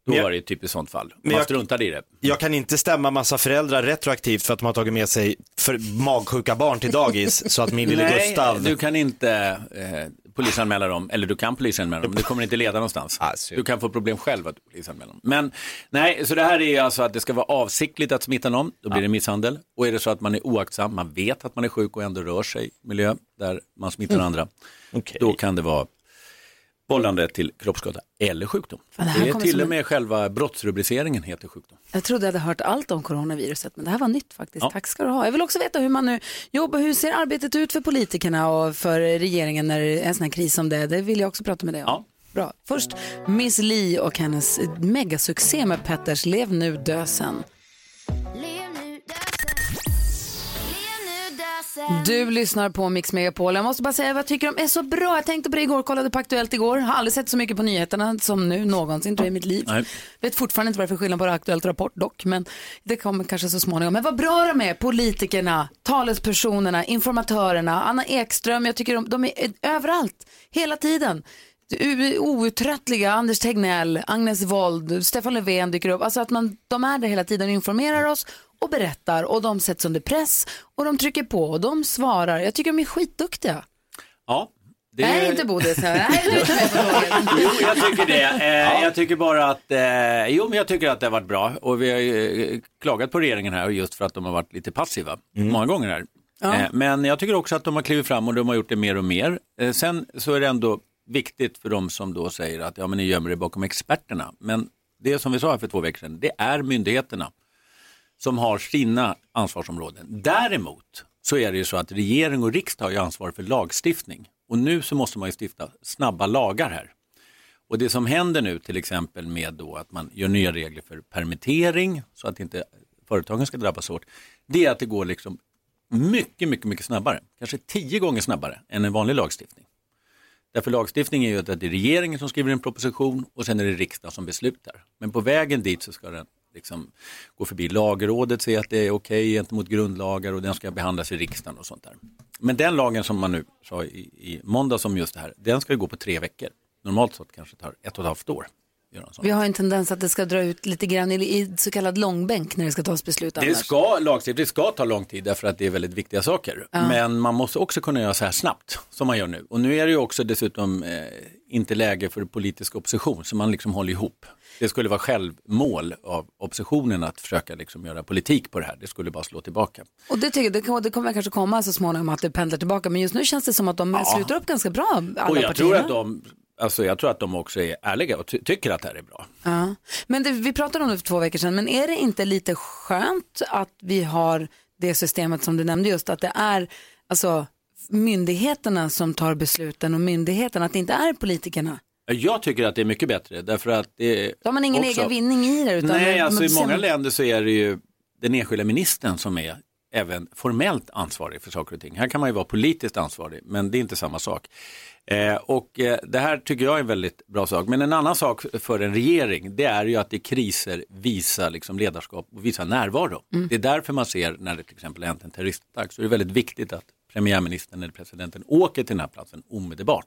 [SPEAKER 7] Då
[SPEAKER 2] jag-
[SPEAKER 7] var det ett typiskt sånt fall. Man
[SPEAKER 2] jag-
[SPEAKER 7] struntade i det.
[SPEAKER 2] Jag kan inte stämma massa föräldrar retroaktivt för att de har tagit med sig för magsjuka barn till dagis så att min lille
[SPEAKER 7] Nej,
[SPEAKER 2] Gustav
[SPEAKER 7] du kan inte eh, polisanmäla dem, eller du kan polisanmäla dem, men det kommer inte leda någonstans.
[SPEAKER 2] Ah,
[SPEAKER 7] du kan få problem själv att polisanmäla dem. Men nej, så det här är alltså att det ska vara avsiktligt att smitta någon, då blir det misshandel. Och är det så att man är oaktsam, man vet att man är sjuk och ändå rör sig i miljö där man smittar andra,
[SPEAKER 2] Okej.
[SPEAKER 7] då kan det vara vållande till kroppsskada eller sjukdom.
[SPEAKER 1] Det här
[SPEAKER 7] det är till och
[SPEAKER 1] en-
[SPEAKER 7] med själva brottsrubriceringen heter sjukdom.
[SPEAKER 1] Jag trodde jag hade hört allt om coronaviruset, men det här var nytt faktiskt.
[SPEAKER 7] Ja.
[SPEAKER 1] Tack ska du ha. Jag vill också veta hur man nu jobbar, hur ser arbetet ut för politikerna och för regeringen när det är en sån här kris som det är? Det vill jag också prata med dig om.
[SPEAKER 7] Ja.
[SPEAKER 1] Bra. Först Miss Li och hennes megasuccé med Petters Lev nu, dö sen. Du lyssnar på Mix Megapol. Jag måste bara säga vad jag tycker de är så bra. Jag tänkte på det igår, kollade på Aktuellt igår. Har aldrig sett så mycket på nyheterna som nu någonsin tror jag, i mitt liv.
[SPEAKER 7] Nej.
[SPEAKER 1] Vet fortfarande inte vad det är för skillnad på Aktuellt Rapport dock, men det kommer kanske så småningom. Men vad bra de är, politikerna, talespersonerna, informatörerna, Anna Ekström, jag tycker de, de är överallt, hela tiden. Outtröttliga, Anders Tegnell, Agnes Wold, Stefan Löfven dyker upp. Alltså att man, de är där hela tiden och informerar oss och berättar och de sätts under press och de trycker på och de svarar. Jag tycker de är skitduktiga.
[SPEAKER 7] Ja, det
[SPEAKER 1] Nej, inte Bodil. så här. Nej, du är inte med på tåget.
[SPEAKER 7] Jo, jag tycker det. Eh, Jag tycker bara att, eh, jo men jag tycker att det har varit bra och vi har ju, eh, klagat på regeringen här just för att de har varit lite passiva många gånger här. Eh, men jag tycker också att de har klivit fram och de har gjort det mer och mer. Eh, sen så är det ändå viktigt för de som då säger att ja men ni gömmer er bakom experterna. Men det som vi sa här för två veckor sedan, det är myndigheterna som har sina ansvarsområden. Däremot så är det ju så att regering och riksdag har ju ansvar för lagstiftning och nu så måste man ju stifta snabba lagar här. Och det som händer nu till exempel med då att man gör nya regler för permittering så att inte företagen ska drabbas hårt, det är att det går liksom mycket, mycket, mycket snabbare, kanske tio gånger snabbare än en vanlig lagstiftning. Därför lagstiftning är ju att det är regeringen som skriver en proposition och sen är det riksdagen som beslutar. Men på vägen dit så ska den liksom gå förbi lagrådet, se att det är okej gentemot grundlagar och den ska behandlas i riksdagen och sånt där. Men den lagen som man nu sa i, i måndag som just det här, den ska ju gå på tre veckor. Normalt så kanske det tar ett och ett halvt år.
[SPEAKER 1] Vi har en tendens att det ska dra ut lite grann i, så kallad långbänk när det ska tas beslut
[SPEAKER 7] Det
[SPEAKER 1] annars.
[SPEAKER 7] ska, lagstiftning ska ta lång tid därför att det är väldigt viktiga saker. Men man måste också kunna göra så här snabbt som man gör nu. Och nu är det ju också dessutom eh, inte läge för politisk opposition så man liksom håller ihop. Det skulle vara självmål av oppositionen att försöka liksom göra politik på det här. Det skulle bara slå tillbaka.
[SPEAKER 1] Och det, tycker jag, det, kommer, kanske komma så småningom att det pendlar tillbaka. Men just nu känns det som att de slutar upp ganska bra, alla
[SPEAKER 7] och jag
[SPEAKER 1] partierna.
[SPEAKER 7] tror, att de, alltså jag tror att de också är ärliga och ty- tycker att det här är bra.
[SPEAKER 1] Ja. Men det, vi pratade om det för två veckor sedan, men är det inte lite skönt att vi har det systemet som du nämnde just, att det är alltså, myndigheterna som tar besluten och myndigheterna, att det inte är politikerna?
[SPEAKER 7] Jag tycker att det är mycket bättre därför att det
[SPEAKER 1] Då har man ingen
[SPEAKER 7] också,
[SPEAKER 1] egen vinning i det. Utan
[SPEAKER 7] Nej, alltså i många länder så är det ju den enskilda ministern som är även formellt ansvarig för saker och ting. Här kan man ju vara politiskt ansvarig, men det är inte samma sak. Eh, och eh, det här tycker jag är en väldigt bra sak. Men en annan sak för en regering, det är ju att i kriser visa liksom ledarskap och visa närvaro. Det är därför man ser när det till exempel har hänt en terroristattack, så är det väldigt viktigt att premiärministern eller presidenten åker till den här platsen omedelbart.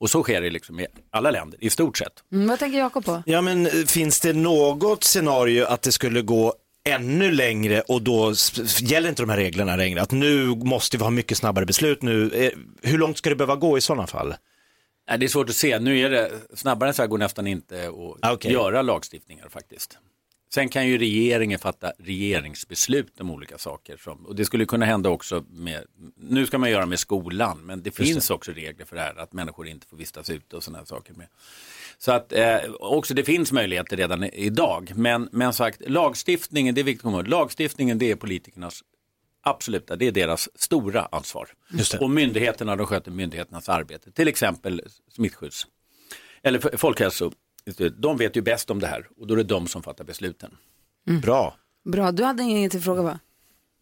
[SPEAKER 7] Och så sker det liksom i alla länder, i stort sett.
[SPEAKER 1] Mm, vad tänker Jakob på?
[SPEAKER 2] Ja men eh, finns det något scenario att det skulle gå ännu längre och då gäller inte de här reglerna längre? Att nu måste vi ha mycket snabbare beslut nu. Eh, Hur långt ska det behöva gå i sådana fall?
[SPEAKER 7] Nej, det är svårt att se. Nu är det, snabbare än så här går nästan inte att
[SPEAKER 2] Ah, okej.
[SPEAKER 7] göra lagstiftningar faktiskt. Sen kan ju regeringen fatta regeringsbeslut om olika saker. Som, och det skulle kunna hända också med, nu ska man göra med skolan, men det finns också regler för det här, att människor inte får vistas ute och sådana här saker med. Så att eh, också det finns möjligheter redan idag, men, men sagt, lagstiftningen, det är viktigt att komma ihåg, lagstiftningen det är politikernas absoluta, det är deras stora ansvar. Och myndigheterna, de sköter myndigheternas arbete, till exempel smittskydds, eller folkhälso, de vet ju bäst om det här och då är det de som fattar besluten.
[SPEAKER 2] Bra.
[SPEAKER 1] Bra, du hade inget till fråga va?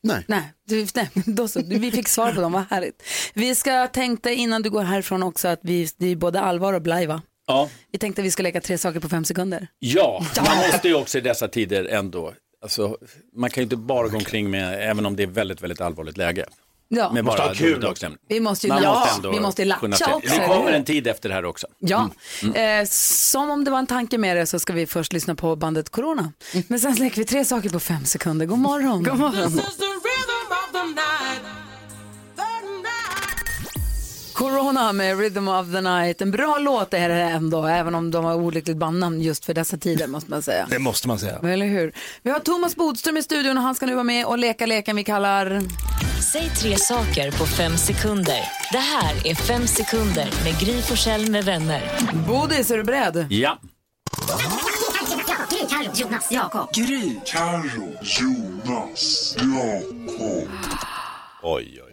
[SPEAKER 4] Nej.
[SPEAKER 1] Nej, du, nej då så. Vi fick svar på dem, vad härligt. Vi ska tänkte innan du går härifrån också att vi, det är både allvar och blaj va?
[SPEAKER 7] Ja,
[SPEAKER 1] Vi tänkte att vi ska leka tre saker på fem sekunder.
[SPEAKER 7] ja, man måste ju också i dessa tider ändå, alltså, man kan ju inte bara gå omkring med, även om det är väldigt, väldigt allvarligt läge.
[SPEAKER 1] Ja,
[SPEAKER 7] Med bara domedagslämning.
[SPEAKER 1] vi måste ju
[SPEAKER 7] Man måste ändå
[SPEAKER 1] vi måste latcha också.
[SPEAKER 7] Det kommer en tid efter det här också.
[SPEAKER 1] Ja, Eh, som om det var en tanke med det så ska vi först lyssna på bandet Corona. Men sen leker vi tre saker på fem sekunder. God morgon. God morgon. Corona med Rhythm of the Night. En bra låt är det ändå, även om de har olyckligt bandnamn just för dessa tider måste man säga.
[SPEAKER 2] Det måste man säga.
[SPEAKER 1] Eller hur? Vi har Thomas Bodström i studion och han ska nu vara med och leka leken vi kallar...
[SPEAKER 8] Säg tre saker på fem sekunder. Det här är Fem sekunder med Gry Forssell med vänner.
[SPEAKER 1] Bodis, är du beredd?
[SPEAKER 7] Ja,
[SPEAKER 2] Oj, oj, oj.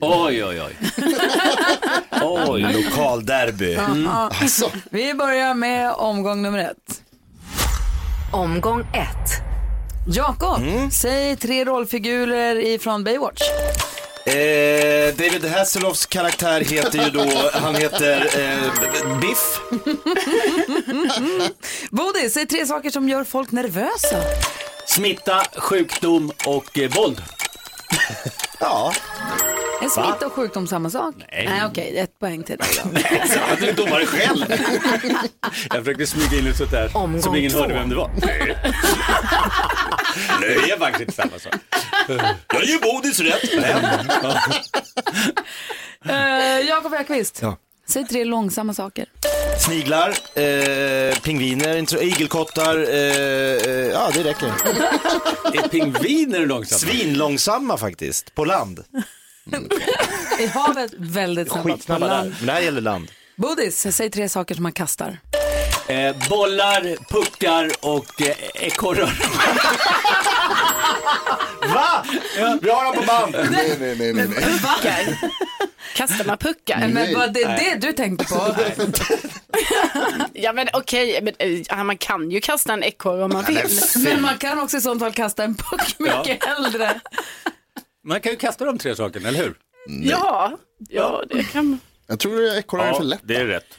[SPEAKER 7] Oj, oj, oj. oj.
[SPEAKER 2] Lokalderby.
[SPEAKER 4] Alltså,
[SPEAKER 1] Vi börjar med omgång nummer ett.
[SPEAKER 8] Omgång ett.
[SPEAKER 1] Jakob, säg tre rollfigurer ifrån Baywatch.
[SPEAKER 2] Eh, David Hasselhoffs karaktär heter ju då, han heter eh, Biff.
[SPEAKER 1] Bodis, säg tre saker som gör folk nervösa.
[SPEAKER 7] Smitta, sjukdom och eh, våld.
[SPEAKER 2] Ja,
[SPEAKER 1] Är smitta och sjukdom samma sak?
[SPEAKER 7] Nej.
[SPEAKER 1] Nej okej, ett poäng till dig då.
[SPEAKER 2] att du är domare själv.
[SPEAKER 7] Jag försökte smyga in ett sånt där
[SPEAKER 8] Omgång
[SPEAKER 7] som ingen
[SPEAKER 8] två.
[SPEAKER 7] hörde vem det var. Det är faktiskt inte samma sak.
[SPEAKER 2] Jag ger Bodis rätt.
[SPEAKER 1] Uh, Jakob Ökvist,
[SPEAKER 2] Ja.
[SPEAKER 1] säg tre långsamma saker.
[SPEAKER 2] Sniglar, eh, pingviner, igelkottar, eh, eh, ja det räcker.
[SPEAKER 7] Är pingviner långsamma?
[SPEAKER 2] Svinlångsamma faktiskt, på land.
[SPEAKER 1] I havet, väldigt snabba.
[SPEAKER 2] Skitsnabba där,
[SPEAKER 1] land.
[SPEAKER 2] men det här gäller land.
[SPEAKER 1] Bodis, säg tre saker som man kastar.
[SPEAKER 7] Eh, bollar, puckar och eh, ekorrar.
[SPEAKER 2] Va? Vi har dem på band.
[SPEAKER 4] nej, nej, nej, nej. nej.
[SPEAKER 3] Puckar. Kastar man puckar?
[SPEAKER 1] Men vad det är det du tänkte på?
[SPEAKER 3] Ja men okej, men, eh, man kan ju kasta en ekorre om man vill.
[SPEAKER 1] Men man kan också i sånt fall kasta en puck mycket hellre.
[SPEAKER 7] Man kan ju kasta de tre sakerna, eller hur?
[SPEAKER 3] Ja, ja det kan.
[SPEAKER 4] Jag tror ekorrar är för lätt.
[SPEAKER 7] det är rätt.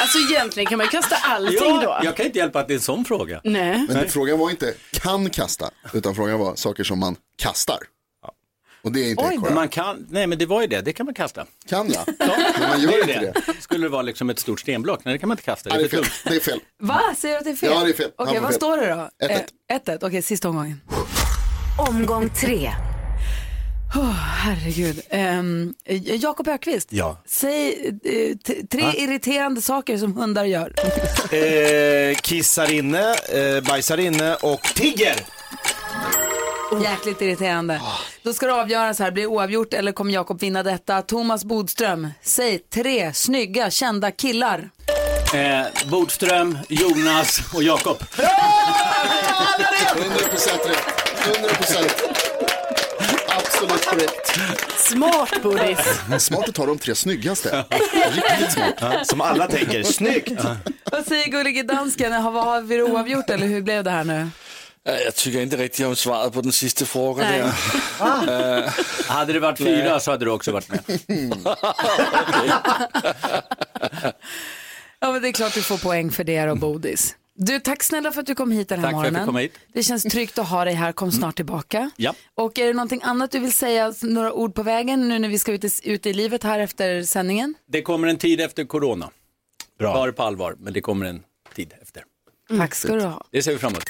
[SPEAKER 3] Alltså egentligen kan man ju kasta allting då.
[SPEAKER 7] Ja, jag kan inte hjälpa att det är en sån fråga.
[SPEAKER 3] Nej.
[SPEAKER 4] Men frågan var inte kan kasta, utan frågan var saker som man kastar. Och det är inte
[SPEAKER 7] Oj,
[SPEAKER 4] ekorrar.
[SPEAKER 7] man kan, nej men det var ju det, det kan man kasta.
[SPEAKER 4] Kan ja, men man gör
[SPEAKER 7] det är
[SPEAKER 4] inte det.
[SPEAKER 7] Skulle det vara liksom ett stort stenblock? Nej, det kan man inte kasta.
[SPEAKER 4] Nej,
[SPEAKER 7] Det
[SPEAKER 4] det
[SPEAKER 7] är
[SPEAKER 4] är
[SPEAKER 7] för
[SPEAKER 4] fel.
[SPEAKER 7] tungt.
[SPEAKER 4] Det är fel.
[SPEAKER 1] Va? Säger du att det är fel?
[SPEAKER 4] Ja, det är fel. Han
[SPEAKER 1] Okej,
[SPEAKER 4] får
[SPEAKER 1] vad
[SPEAKER 4] fel.
[SPEAKER 1] står det då?
[SPEAKER 4] 1-1.
[SPEAKER 1] 1-1, okej, sista omgången.
[SPEAKER 8] Omgång tre.
[SPEAKER 1] Oh, herregud. Um, Jakob Ökvist,
[SPEAKER 2] Ja.
[SPEAKER 1] säg t- tre irriterande saker som hundar gör.
[SPEAKER 2] Eh, kissar inne, eh, bajsar inne och tigger.
[SPEAKER 1] Jäkligt irriterande. Då ska det avgöras här, blir det oavgjort eller kommer Jakob vinna detta? Thomas Bodström, säg tre snygga, kända killar.
[SPEAKER 7] Eh, Bodström, Jonas och Jakob.
[SPEAKER 4] 100% rätt. 100%. Absolut korrekt.
[SPEAKER 3] Smart Bodis.
[SPEAKER 4] Smart att ta de tre snyggaste. Riktigt smart.
[SPEAKER 2] Som alla tänker, snyggt.
[SPEAKER 1] Vad säger gullige dansken, har har vi oavgjort eller hur blev det här nu?
[SPEAKER 9] Jag tycker inte riktigt om svaret på den sista frågan där.
[SPEAKER 7] Hade det varit fyra så hade du också varit med.
[SPEAKER 1] Ja men det är klart du får poäng för det och Bodis. Du, tack snälla för att du kom hit den här
[SPEAKER 7] Tack för att
[SPEAKER 1] morgonen.
[SPEAKER 7] komma hit.
[SPEAKER 1] Det känns tryggt att ha dig här. Kom snart tillbaka.
[SPEAKER 7] Ja.
[SPEAKER 1] Och är det någonting annat du vill säga, några ord på vägen nu när vi ska ut i, ut i livet här efter sändningen?
[SPEAKER 7] Det kommer en tid efter corona.
[SPEAKER 2] Bra.
[SPEAKER 7] Ta det på allvar, men det kommer en tid efter.
[SPEAKER 1] Tack ska du ha.
[SPEAKER 7] Det ser vi fram emot.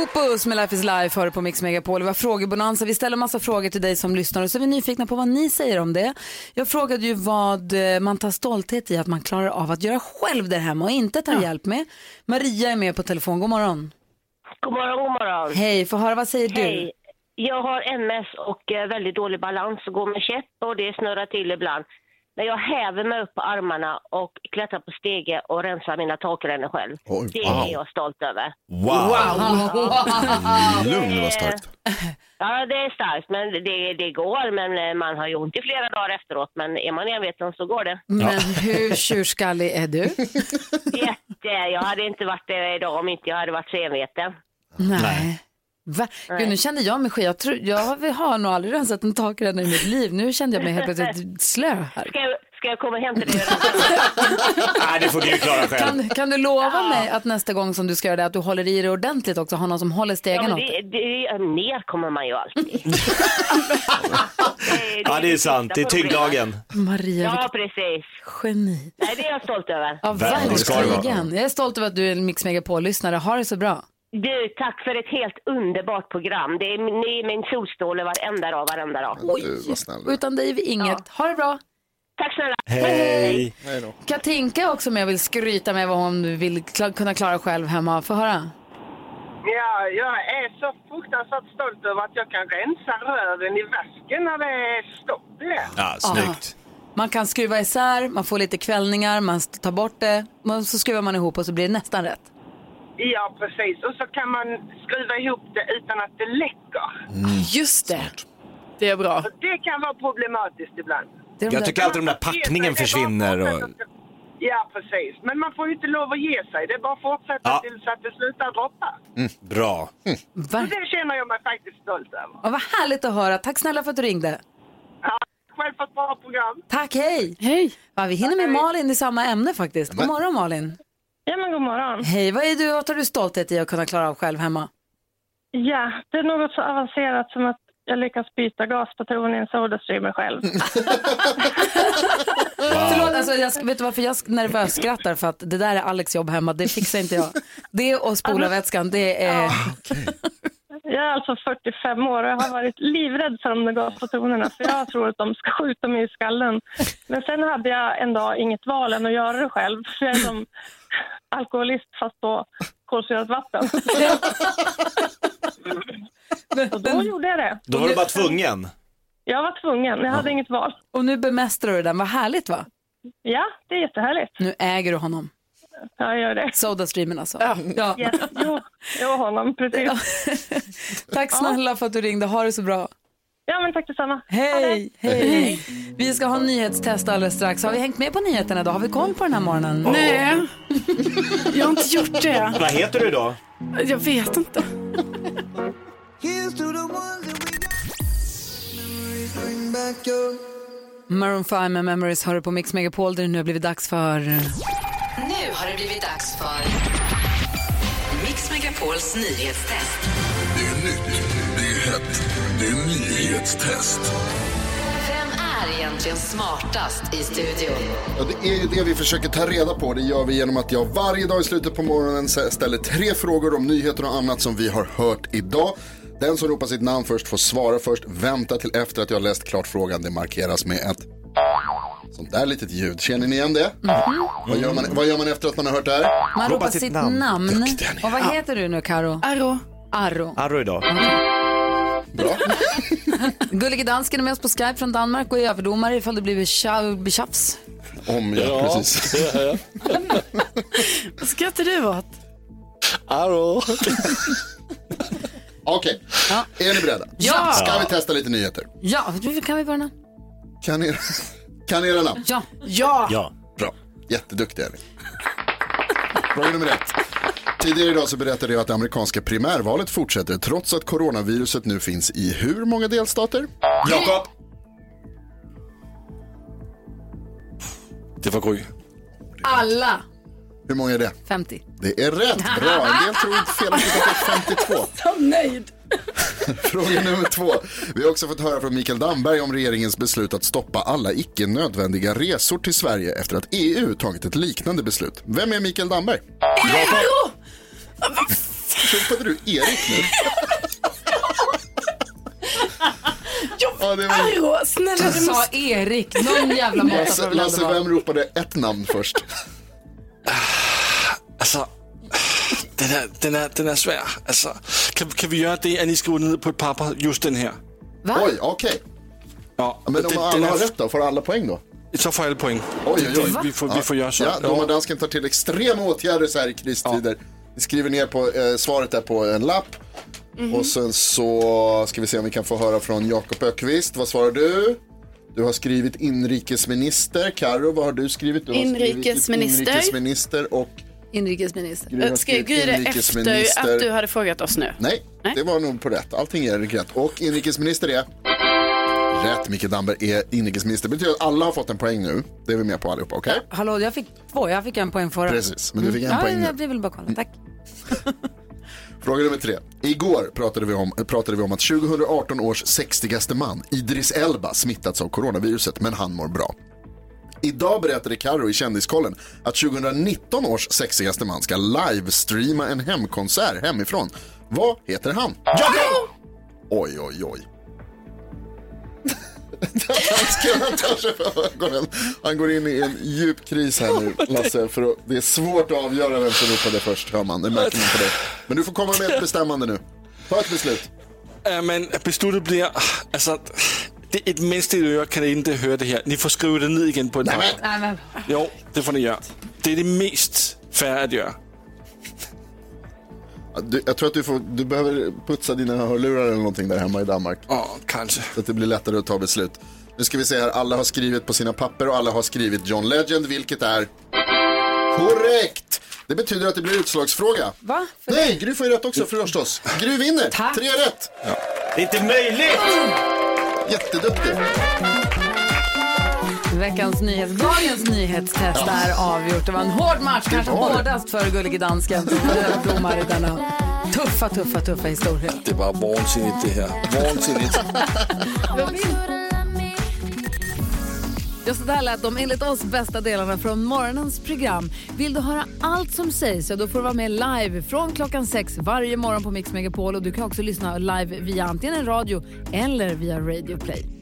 [SPEAKER 1] Opus med Life is Life hör du på Mix Megapol. Vi har frågebonanza. Vi ställer massa frågor till dig som lyssnar och så är vi nyfikna på vad ni säger om det. Jag frågade ju vad eh, man tar stolthet i att man klarar av att göra själv där hemma och inte tar hjälp med. Maria är med på telefon. God morgon.
[SPEAKER 10] God morgon, god morgon.
[SPEAKER 1] Hej, få höra vad säger du?
[SPEAKER 10] Hej. Jag har MS och eh, väldigt dålig balans och går med käpp och det snurrar till ibland. När jag häver mig upp på armarna och klättrar på stege och rensar mina takrännor själv.
[SPEAKER 4] Oj,
[SPEAKER 10] det
[SPEAKER 4] wow.
[SPEAKER 10] är jag stolt över.
[SPEAKER 2] Wow!
[SPEAKER 4] Lugn, det var starkt.
[SPEAKER 10] Ja, det är starkt, men det, det går. Men eh, man har ju ont i flera dagar efteråt. Men är man enveten så går det.
[SPEAKER 1] Men hur tjurskallig är du?
[SPEAKER 10] Jätte. Jag hade inte varit det idag om inte jag hade varit så enveten.
[SPEAKER 1] Nej. Va? Gud, nu kände jag mig skit. Jag, tror, jag har nog aldrig rensat en takränna i mitt liv. Nu kände jag mig helt plötsligt slö här.
[SPEAKER 10] Ska jag, ska jag komma hem till dig?
[SPEAKER 2] Nej, det får du klara själv.
[SPEAKER 1] Kan, kan du lova mig att nästa gång som du ska göra det att du håller i det ordentligt också, har någon som håller
[SPEAKER 10] Ja,
[SPEAKER 1] stegen dig?
[SPEAKER 10] det, det, ner kommer man ju alltid.
[SPEAKER 2] Ja, det är sant. Det är tyngdlagen.
[SPEAKER 1] Maria,
[SPEAKER 10] Ja, precis.
[SPEAKER 1] geni.
[SPEAKER 10] Nej, det är jag stolt över.
[SPEAKER 1] Ja,
[SPEAKER 2] det
[SPEAKER 1] verkligen. Jag är stolt över att du är en Mix Megapol-lyssnare. Ha det så bra.
[SPEAKER 10] Du, tack för ett helt underbart program. Det är, ni är min solstråle varenda dag, varenda dag.
[SPEAKER 4] Är.
[SPEAKER 1] Utan dig är vi inget. Ha det bra.
[SPEAKER 10] Tack snälla.
[SPEAKER 2] Hej!
[SPEAKER 1] Katinka är också med och vill skryta med vad hon vill kla- kunna klara själv hemma. Få höra.
[SPEAKER 11] Ja, jag är så fruktansvärt stolt över att jag kan rensa rören i vasken när det är stopp i det.
[SPEAKER 2] Ja, snyggt.
[SPEAKER 1] Man kan skruva isär, man får lite kvällningar, man tar bort det, men så skruvar man ihop och så blir det nästan rätt.
[SPEAKER 11] Ja, precis. Och så kan man skruva ihop det utan att det läcker.
[SPEAKER 3] Just det. Det är bra.
[SPEAKER 11] Och det kan vara problematiskt ibland.
[SPEAKER 1] Det är de
[SPEAKER 2] Jag
[SPEAKER 1] där-
[SPEAKER 2] tycker alltid den där packningen försvinner. Och...
[SPEAKER 11] Ja, precis. Men man får ju inte lov att ge sig. Det är bara att fortsätta
[SPEAKER 2] Ja.
[SPEAKER 11] tills att det slutar droppa.
[SPEAKER 2] Bra.
[SPEAKER 11] Så
[SPEAKER 1] Ver-
[SPEAKER 11] det känner jag mig faktiskt stolt över.
[SPEAKER 1] Ja, vad härligt att höra. Tack snälla för att du ringde.
[SPEAKER 11] Ja, själv för ett bra program.
[SPEAKER 1] Tack, hej.
[SPEAKER 3] Hej.
[SPEAKER 1] Ja, vi hinner med Malin i samma ämne faktiskt. God morgon Malin.
[SPEAKER 10] Ja, men god morgon.
[SPEAKER 1] Hej, vad är du, vad tar du stolthet i att kunna klara av själv hemma?
[SPEAKER 10] Ja, det är något så avancerat som att jag lyckas byta gaspatron i en Sodastreamer själv.
[SPEAKER 1] Förlåt, alltså, jag, vet du varför jag nervöst skrattar? För att det där är Alex jobb hemma, det fixar inte jag. Det och spola vätskan, det är...
[SPEAKER 10] Jag är alltså 45 år och jag har varit livrädd för de där gaspatronerna för jag tror att de ska skjuta mig i skallen. Men sen hade jag en dag inget val än att göra det själv. För jag är som alkoholist fast på kolsyrat vatten. Och då gjorde jag det.
[SPEAKER 2] Då var du bara tvungen.
[SPEAKER 10] Jag var tvungen, jag hade inget val.
[SPEAKER 1] Och nu bemästrar du den, vad härligt va?
[SPEAKER 10] Ja, det är jättehärligt.
[SPEAKER 1] Nu äger du honom.
[SPEAKER 10] Jag gör det.
[SPEAKER 1] Sodastreamen alltså. Ja.
[SPEAKER 10] Yes. Jo, jo, honom, precis.
[SPEAKER 1] Tack snälla för att du ringde, ha det så bra.
[SPEAKER 10] Ja, men tack detsamma.
[SPEAKER 1] Hej, hej. Vi ska ha en nyhetstest alldeles strax. Har vi hängt med på nyheterna idag? Har vi koll på den här morgonen?
[SPEAKER 3] Nej, jag har inte gjort det.
[SPEAKER 2] Vad heter du då?
[SPEAKER 3] Jag vet inte.
[SPEAKER 1] Maroon 5 med Memories hör du på Mix Megapol där det nu har blivit dags för...
[SPEAKER 12] Nu har det blivit dags för Mix Megapols nyhetstest.
[SPEAKER 5] Det är nytt, hett, det är nyhetstest.
[SPEAKER 12] Vem är egentligen smartast i studion?
[SPEAKER 4] Ja, det är ju det vi försöker ta reda på. Det gör vi genom att jag varje dag i slutet på morgonen ställer tre frågor om nyheter och annat som vi har hört idag. Den som ropar sitt namn först får svara först. Vänta till efter att jag har läst klart frågan. Det markeras med ett sånt där litet ljud. Känner ni igen det? Vad, gör man, vad gör man efter att man har hört det här?
[SPEAKER 1] Man ropar sitt namn.
[SPEAKER 4] Är.
[SPEAKER 1] Och vad heter du nu, Karo?
[SPEAKER 3] Arro.
[SPEAKER 1] Arro.
[SPEAKER 2] Arro idag.
[SPEAKER 4] Bra.
[SPEAKER 1] Gullige dansken är med oss på Skype från Danmark och är överdomare ifall det blir tja- blir tjafs.
[SPEAKER 4] Om ja, precis.
[SPEAKER 9] det är jag.
[SPEAKER 3] Vad skrattar du åt?
[SPEAKER 9] Arro.
[SPEAKER 4] Okej,
[SPEAKER 1] Ja.
[SPEAKER 4] är ni beredda?
[SPEAKER 1] Ja.
[SPEAKER 4] Ska vi testa lite nyheter?
[SPEAKER 1] Ja, kan vi börja?
[SPEAKER 4] Kan era, kan era namn?
[SPEAKER 1] Ja.
[SPEAKER 3] Ja.
[SPEAKER 2] Ja.
[SPEAKER 4] Bra, jätteduktiga är ni. Fråga nummer ett. Tidigare idag så berättade jag att det amerikanska primärvalet fortsätter trots att coronaviruset nu finns i hur många delstater?
[SPEAKER 2] Jakob.
[SPEAKER 9] Det var Gry.
[SPEAKER 1] Alla
[SPEAKER 4] Hur många är det?
[SPEAKER 1] 50.
[SPEAKER 4] Det är rätt, bra. En del tror inte felaktigt att det är 52.
[SPEAKER 3] Så nöjd.
[SPEAKER 4] Fråga nummer två. Vi har också fått höra från Mikael Damberg om regeringens beslut att stoppa alla icke nödvändiga resor till Sverige efter att EU tagit ett liknande beslut. Vem är Mikael Damberg?
[SPEAKER 3] Eero!
[SPEAKER 4] Tjumpade du Erik nu? Ja, det var...
[SPEAKER 3] Arro, snälla
[SPEAKER 1] Jag
[SPEAKER 3] du
[SPEAKER 1] sa. Erik, någon jävla
[SPEAKER 4] Lasse, Lasse, vem ropade ett namn först?
[SPEAKER 9] Alltså, den är, den är, den är svår. Alltså, kan, kan vi göra det att ni skriver ner på ett papper just den här?
[SPEAKER 1] Va?
[SPEAKER 4] Oj, okej.
[SPEAKER 9] Ja,
[SPEAKER 4] Men om
[SPEAKER 9] den-
[SPEAKER 4] alla
[SPEAKER 9] den
[SPEAKER 4] har
[SPEAKER 9] är-
[SPEAKER 4] rätt då, får alla poäng då?
[SPEAKER 9] Så får alla poäng.
[SPEAKER 4] Oj, oj, oj.
[SPEAKER 9] Vi får, vi får göra så.
[SPEAKER 4] Ja, domardansken tar till extrema åtgärder så här i kristider. Vi skriver ner på, eh, svaret där på en lapp.
[SPEAKER 3] Mhm.
[SPEAKER 4] Och sen så ska vi se om vi kan få höra från Jakob Ökvist. Vad svarar du? Du har skrivit inrikesminister. Karo, vad har du skrivit? Du har
[SPEAKER 3] Inrikesminister.
[SPEAKER 4] Skrivit inrikesminister och
[SPEAKER 1] Inrikesminister.
[SPEAKER 4] Skrivit
[SPEAKER 3] gry det efter att du hade frågat oss nu?
[SPEAKER 4] Nej,
[SPEAKER 3] Nej.
[SPEAKER 4] det var nog på rätt. Allting är rätt. Och inrikesminister är? Rätt, Mikael Damberg är inrikesminister. Det betyder att alla har fått en poäng nu. Det är vi med på allihopa, okej?
[SPEAKER 1] Hallå, jag fick två. Jag fick en poäng förra.
[SPEAKER 4] Precis, men du fick en
[SPEAKER 1] ja,
[SPEAKER 4] poäng nu.
[SPEAKER 1] Jag vill bara kolla. Tack.
[SPEAKER 4] Fråga nummer tre. Igår pratade vi, om, pratade vi om att 2018 års 60 man, Idris Elba, smittats av coronaviruset, men han mår bra. Idag berättade Karo i Kändiskollen att 2019 års 60 man ska livestreama en hemkonsert hemifrån. Vad heter han? Jakob! Oj, oj, oj. Han tar sig för ögonen. Han går in i en djup kris här nu, Lasse. För att, det är svårt att avgöra vem som ropade först, hör man. Det märker man på dig. Men du får komma med ett bestämmande nu. Ta ett beslut.
[SPEAKER 9] Ja, men beslutet blir, alltså, det, ett mänskligt öra kan inte höra det här. Ni får skriva det ner igen på ett papper. Jo, det får ni göra. Det är det mest fair att göra.
[SPEAKER 4] Du, jag tror att du, får, du behöver putsa dina hörlurar eller någonting där hemma i Danmark.
[SPEAKER 9] Ja, kanske.
[SPEAKER 4] Så att det blir lättare att ta beslut. Nu ska vi se här, alla har skrivit på sina papper och alla har skrivit John Legend, vilket är korrekt. Det betyder att det blir utslagsfråga.
[SPEAKER 1] Va? För
[SPEAKER 4] Nej, Gry får ju rätt också förstås. Gry vinner,
[SPEAKER 1] Tack.
[SPEAKER 4] tre rätt.
[SPEAKER 2] Det är inte möjligt!
[SPEAKER 4] Jätteduktig.
[SPEAKER 1] Veckans nyhets, dagens nyhetstest är avgjort. Det var en hård match, kanske hårdast för gullige dansken som i denna tuffa, tuffa, tuffa historia.
[SPEAKER 9] Det var vansinnigt det här. Vansinnigt.
[SPEAKER 1] Ja, så där lät de enligt oss bästa delarna från morgonens program. Vill du höra allt som sägs så då får du vara med live från klockan sex varje morgon på Mix Megapol. Och du kan också lyssna live via antingen en radio eller via Radio Play.